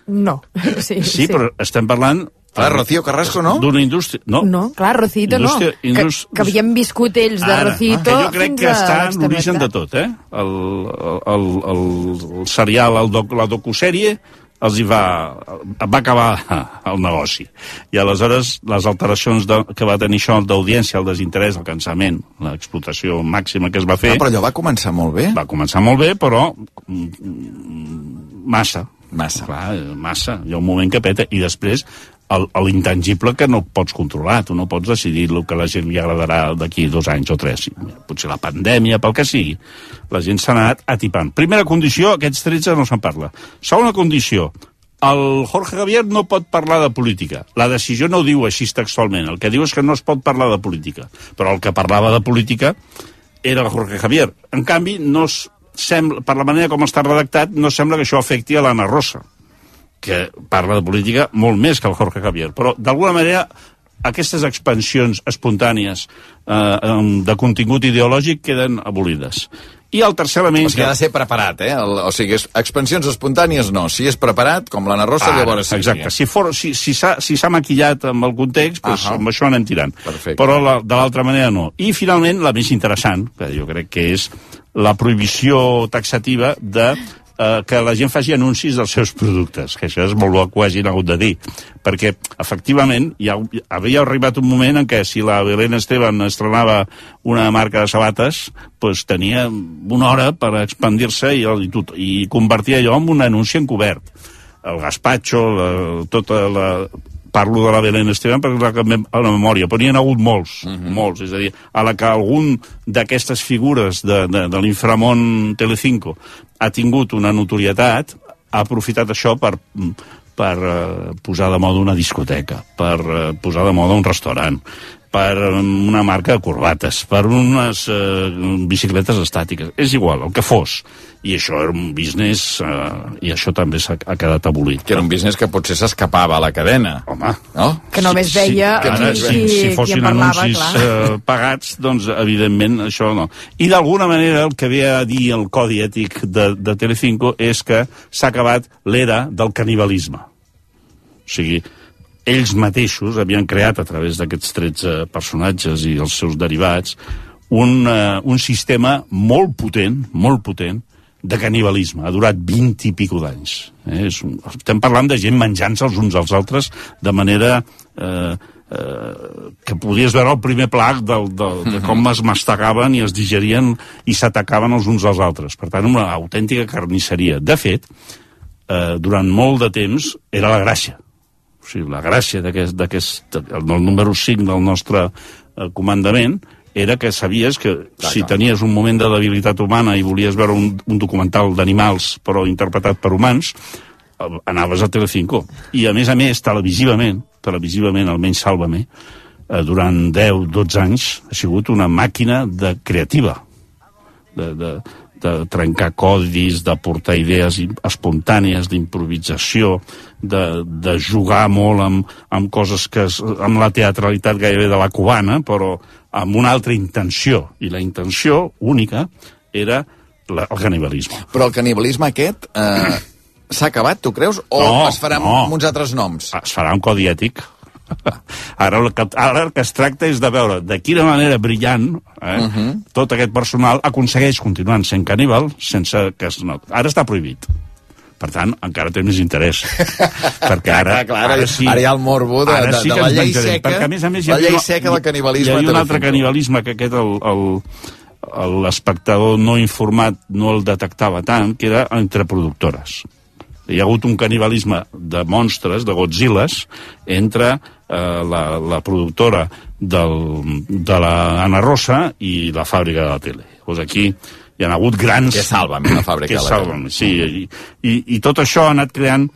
no. [LAUGHS] Sí, Sí, però estem parlant... Clar, Rocío Carrasco, no? D'una indústria... No, No, clar, Rocito no. Indústria- Que, que havien viscut ells de Ara, Rocito que jo crec que està en l'origen de tot, eh? El, el, el, el serial, el doc, la docusèrie, els hi va, va acabar el negoci. I aleshores les alteracions de, que va tenir això d'audiència, el desinterès, el cansament, l'explotació màxima que es va fer... Ah, però allò va començar molt bé. Va començar molt bé, però mm, mm, massa. Massa. Clar, massa. Hi ha un moment que peta. I després l'intangible que no pots controlar. Tu no pots decidir el que la gent li agradarà d'aquí dos anys o tres. Potser la pandèmia, pel que sigui. La gent s'ha anat atipant. Primera condició, aquests 13 no se'n parla. Segona condició, el Jorge Javier no pot parlar de política. La decisió no ho diu així textualment. El que diu és que no es pot parlar de política. Però el que parlava de política era el Jorge Javier. En canvi, no es sembla, per la manera com està redactat, no sembla que això afecti a l'Anna Rosa, que parla de política molt més que el Jorge Javier. Però, d'alguna manera, aquestes expansions espontànies eh, de contingut ideològic queden abolides. I el tercer element... O sigui, ha de ser preparat, eh? El, o sigui, expansions espontànies no. Si és preparat, com l'Anna Rosa, Ara, llavors sí. Exacte. Si, for, si, si s'ha si s'ha maquillat amb el context, doncs amb això anem tirant. Perfecte. Però la, de l'altra manera no. I finalment, la més interessant, que jo crec que és la prohibició taxativa de eh, que la gent faci anuncis dels seus productes, que això és molt bo que ho hagin hagut de dir, perquè efectivament ha, havia arribat un moment en què si la Belén Esteban estrenava una marca de sabates, doncs tenia una hora per expandir-se i, i, tot- i convertir allò en un anunci encobert. El gaspatxo, la, tota la... Parlo de la Belén Esteban perquè és la a la memòria, però n'hi ha hagut molts, molts. És a dir, a la que algun d'aquestes figures de, de, de l'inframont Telecinco ha tingut una notorietat, ha aprofitat això per, per eh, posar de moda una discoteca, per eh, posar de moda un restaurant, per una marca de corbates, per unes eh, bicicletes estàtiques. És igual, el que fos. I això era un business, eh, i això també s'ha ha quedat abolit. Que era un business que potser s'escapava a la cadena. Home. No? Que només veia que qui- ara, qui- si, si qui fossin en parlava, anuncis clar. eh, pagats, doncs evidentment això no. I d'alguna manera el que ve a dir el codi ètic de, de Telecinco és que s'ha acabat l'era del canibalisme. O sigui, ells mateixos havien creat a través d'aquests 13 personatges i els seus derivats un, uh, un sistema molt potent, molt potent, de canibalisme. Ha durat 20 i pico d'anys. Eh? És un- Estem parlant de gent menjant-se els uns als altres de manera eh, eh, que podies veure el primer pla del, del, de com es mastegaven i es digerien i s'atacaven els uns als altres. Per tant, una autèntica carnisseria. De fet, eh, durant molt de temps era la gràcia. O sigui, la gràcia d'aquest, d'aquest, el, el número 5 del nostre eh, comandament era que sabies que clar, si tenies un moment de debilitat humana i volies veure un, un documental d'animals però interpretat per humans, eh, anaves a Telecinco. I a més a més, televisivament, televisivament, almenys Sálvame, eh, durant 10-12 anys ha sigut una màquina de creativa de, de, de trencar codis, de portar idees espontànies, d'improvisació, de, de jugar molt amb, amb coses que... Es, amb la teatralitat gairebé de la cubana, però amb una altra intenció. I la intenció única era la, el canibalisme. Però el canibalisme aquest eh, s'ha acabat, tu creus? O No, es farà no. amb uns altres noms? Es farà un codi ètic. Ara el, que, ara el que es tracta és de veure de quina manera brillant eh, uh -huh. tot aquest personal aconsegueix continuant sent caníbal sense que es noti. Ara està prohibit. Per tant, encara té més interès. [LAUGHS] perquè ara, Clar, clar, ara- ara hi ha el morbo de- ara de- sí de la llei seca- perquè, a més a més, la llei seca del canibalisme Hi havia un altre canibalisme que aquest el, el, l'espectador no informat no el detectava tant, que era entre productores. Hi ha hagut un canibalisme de monstres, de Godzillas, entre eh, la, la productora del, de la Ana Rosa i la fàbrica de la tele. Doncs aquí hi ha hagut grans... Que Sálvame, la fàbrica que de la Sálvame, sí. I, i, I tot això ha anat creant...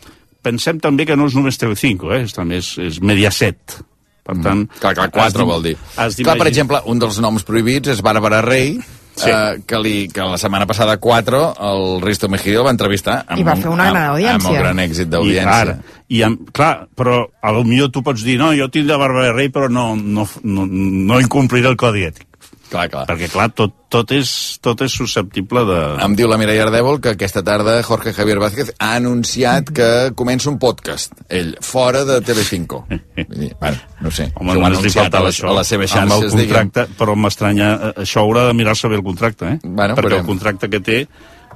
Pensem també que no és només Telecinco, eh? és, també és, és Mediaset. Per tant... Mm. Clar, clar, 4 vol dir. Clar, per exemple, un dels noms prohibits és Bàrbara Rey, Sí. eh, que, li, que la setmana passada 4 el Risto Mejide el va entrevistar amb, I va fer una amb, gran amb audiència. un gran èxit I, d'audiència. ara, i amb, clar, però a lo millor tu pots dir, no, jo tinc de Bàrbara Rey, però no, no, no, no incompliré el codi ètic. Clar, clar. Perquè, clar, tot, tot, és, tot és susceptible de... Em diu la Mireia Ardèvol que aquesta tarda Jorge Javier Vázquez ha anunciat que comença un podcast, ell, fora de Telecinco. [LAUGHS] Vull dir, bueno, no sé, Home, només li anunciat a les, això. a les seves amb el xarxes, diguem. contracte, però m'estranya... eh, Això haurà de mirar-se bé el contracte, eh? Bueno, Perquè veurem. el contracte que té...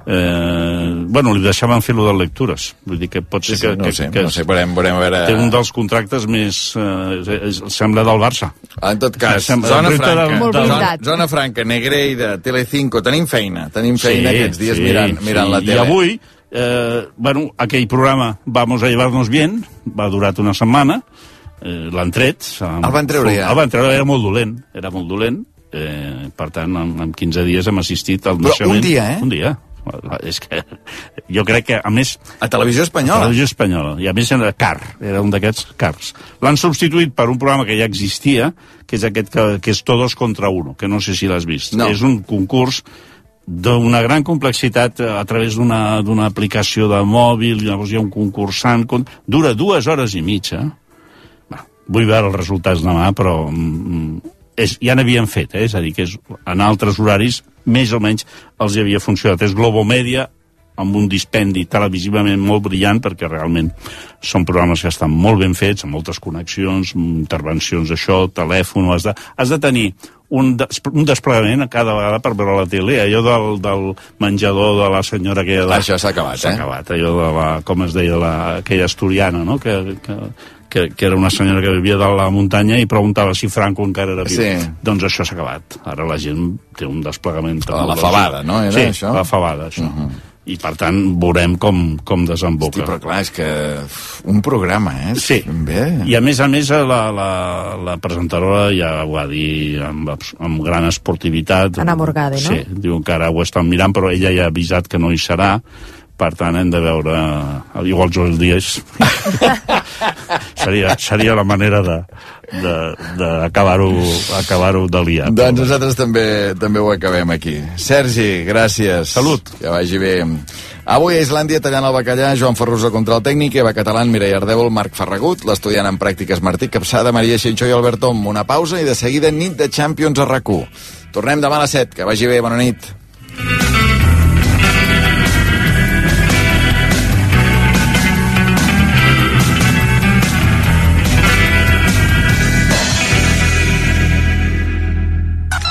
Eh, bueno, li deixaven fer-lo de lectures. Vull dir que pot Sí, ser sí, que... no que, sé, que no sé, veurem, veurem a veure... Té un dels contractes més... Eh, és, sembla del Barça. En tot cas, Sembla- zona franca, del- Molt del- zona, zona franca, Negreira, Telecinco, tenim feina, tenim feina aquests dies mirant, mirant la tele. I avui, eh, bueno, aquell programa Vamos a llevarnos bien, va durar una setmana, eh, l'han tret. El van treure ja? El van treure, era molt dolent, era molt dolent. Eh, per tant, en, en 15 dies hem assistit al Però naixement... un dia, eh? Un dia. És que jo crec que, a més... A Televisió Espanyola? A Televisió Espanyola. I a més era car, era un d'aquests cars. L'han substituït per un programa que ja existia, que és aquest que, que és Todos contra Uno, que no sé si l'has vist. No. És un concurs d'una gran complexitat eh, a través d'una aplicació de mòbil, llavors hi ha un concursant, con... dura dues hores i mitja. Va, vull veure els resultats demà, però mm, és, ja n'havien fet, eh? és a dir, que és, en altres horaris més o menys els hi havia funcionat. És Globomèdia, amb un dispendi televisivament molt brillant, perquè realment són programes que estan molt ben fets, amb moltes connexions, intervencions d'això, telèfon, has de, has de tenir un, des, un desplegament a cada vegada per veure la tele, allò del, del menjador de la senyora aquella... De, Això s'ha acabat, S'ha eh? acabat, allò de la, com es deia, la, aquella asturiana, no?, que, que, que, que era una senyora que vivia de la muntanya i preguntava si Franco encara era viu. Sí. Doncs això s'ha acabat. Ara la gent té un desplegament... La- la fabada, no, era sí, això? la fabada, això. Uh -huh. I, per tant, veurem com, com desemboca. Hosti, però clar, és que un programa, eh? Sí. Bé. I a més a més la, la, la presentadora ja ho va dir amb, amb gran esportivitat. Ana Morgade, no? Sí, diu que ara ho estan mirant, però ella ja ha avisat que no hi serà, per tant hem de veure igual Joel Díaz [LAUGHS] seria, seria la manera de d'acabar-ho acabar de liar Doncs nosaltres també també ho acabem aquí. Sergi, gràcies. Salut. Que vagi bé. Avui a Islàndia tallant el bacallà, Joan Ferruso contra el tècnic, Eva Catalán, Mireia Ardèvol, Marc Ferragut, l'estudiant en pràctiques Martí Capçada, Maria Xinxó i Albert Tom. Una pausa i de seguida nit de Champions a rac Tornem demà a les 7. Que vagi bé. Bona nit.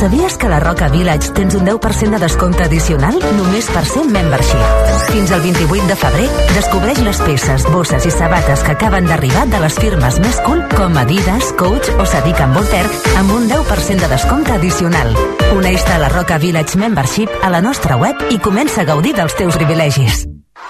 Sabies que a la Roca Village tens un 10% de descompte addicional només per ser membership? Fins al 28 de febrer, descobreix les peces, bosses i sabates que acaben d'arribar de les firmes més cool com Adidas, Coach o Sadiq Voltaire amb un 10% de descompte addicional. Uneix-te a la Roca Village Membership a la nostra web i comença a gaudir dels teus privilegis.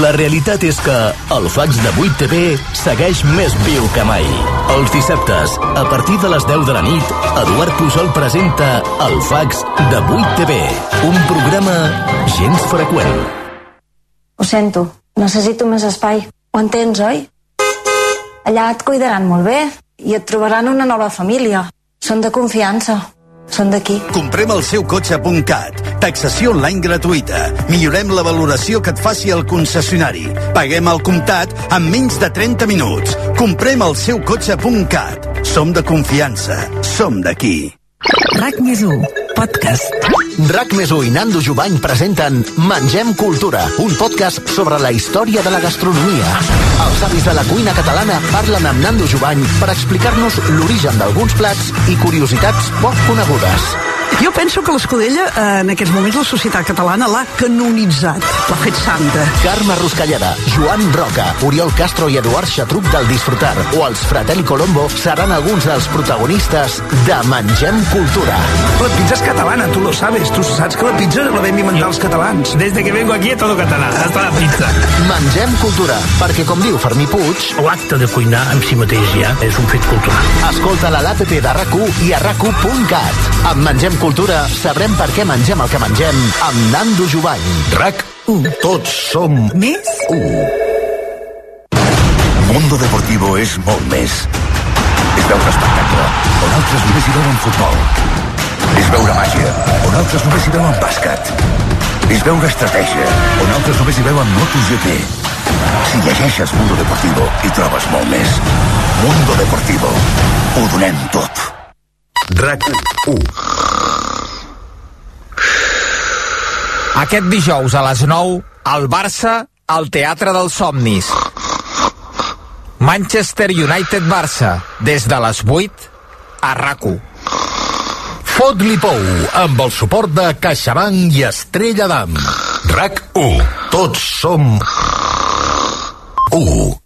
La realitat és que el fax de 8TV segueix més viu que mai. Els dissabtes, a partir de les 10 de la nit, Eduard Pujol presenta el fax de 8TV, un programa gens freqüent. Ho sento, necessito més espai. Ho entens, oi? Allà et cuidaran molt bé i et trobaran una nova família. Són de confiança. Són d'aquí. Comprem el seu cotxe.cat. Taxació online gratuïta. Millorem la valoració que et faci el concessionari. Paguem al comptat en menys de 30 minuts. Comprem el seu cotxe.cat. Som de confiança. Som d'aquí. RAC més 1, podcast. RAC més i Nando Jubany presenten Mengem Cultura, un podcast sobre la història de la gastronomia. Els avis de la cuina catalana parlen amb Nando Jubany per explicar-nos l'origen d'alguns plats i curiositats poc conegudes. Jo penso que l'Escudella, eh, en aquests moments, la societat catalana l'ha canonitzat, l'ha fet santa. Carme Ruscalleda, Joan Roca, Oriol Castro i Eduard Xatruc del Disfrutar o els Fratelli Colombo seran alguns dels protagonistes de Mengem Cultura. La pizza es catalana, tú lo sabes. Tú saps que la pizza la vam inventar els catalans. Desde que vengo aquí a todo català, hasta la pizza. Mengem Cultura, perquè com diu Fermí Puig... L'acte de cuinar en si mateix ja és un fet cultural. Escolta-la a l'APP de rac i a rac Amb Mengem Cultura sabrem per què mengem el que mengem amb Nando Jubany. RAC1. Tots som Més? 1. Mundo Deportivo és molt més. És veure espectacle, on altres només hi veuen futbol. És veure màgia, on altres només hi veuen bàsquet. És veure estratègia, on altres només hi veuen MotoGP. Si llegeixes Mundo Deportivo, hi trobes molt més. Mundo Deportivo. Ho donem tot. RAC 1. Aquest dijous a les 9, el Barça al Teatre dels Somnis. Manchester United-Barça, des de les 8 a RAC1. Fot-li pou, amb el suport de CaixaBank i Estrella d'Am. RAC 1. Tots som 1.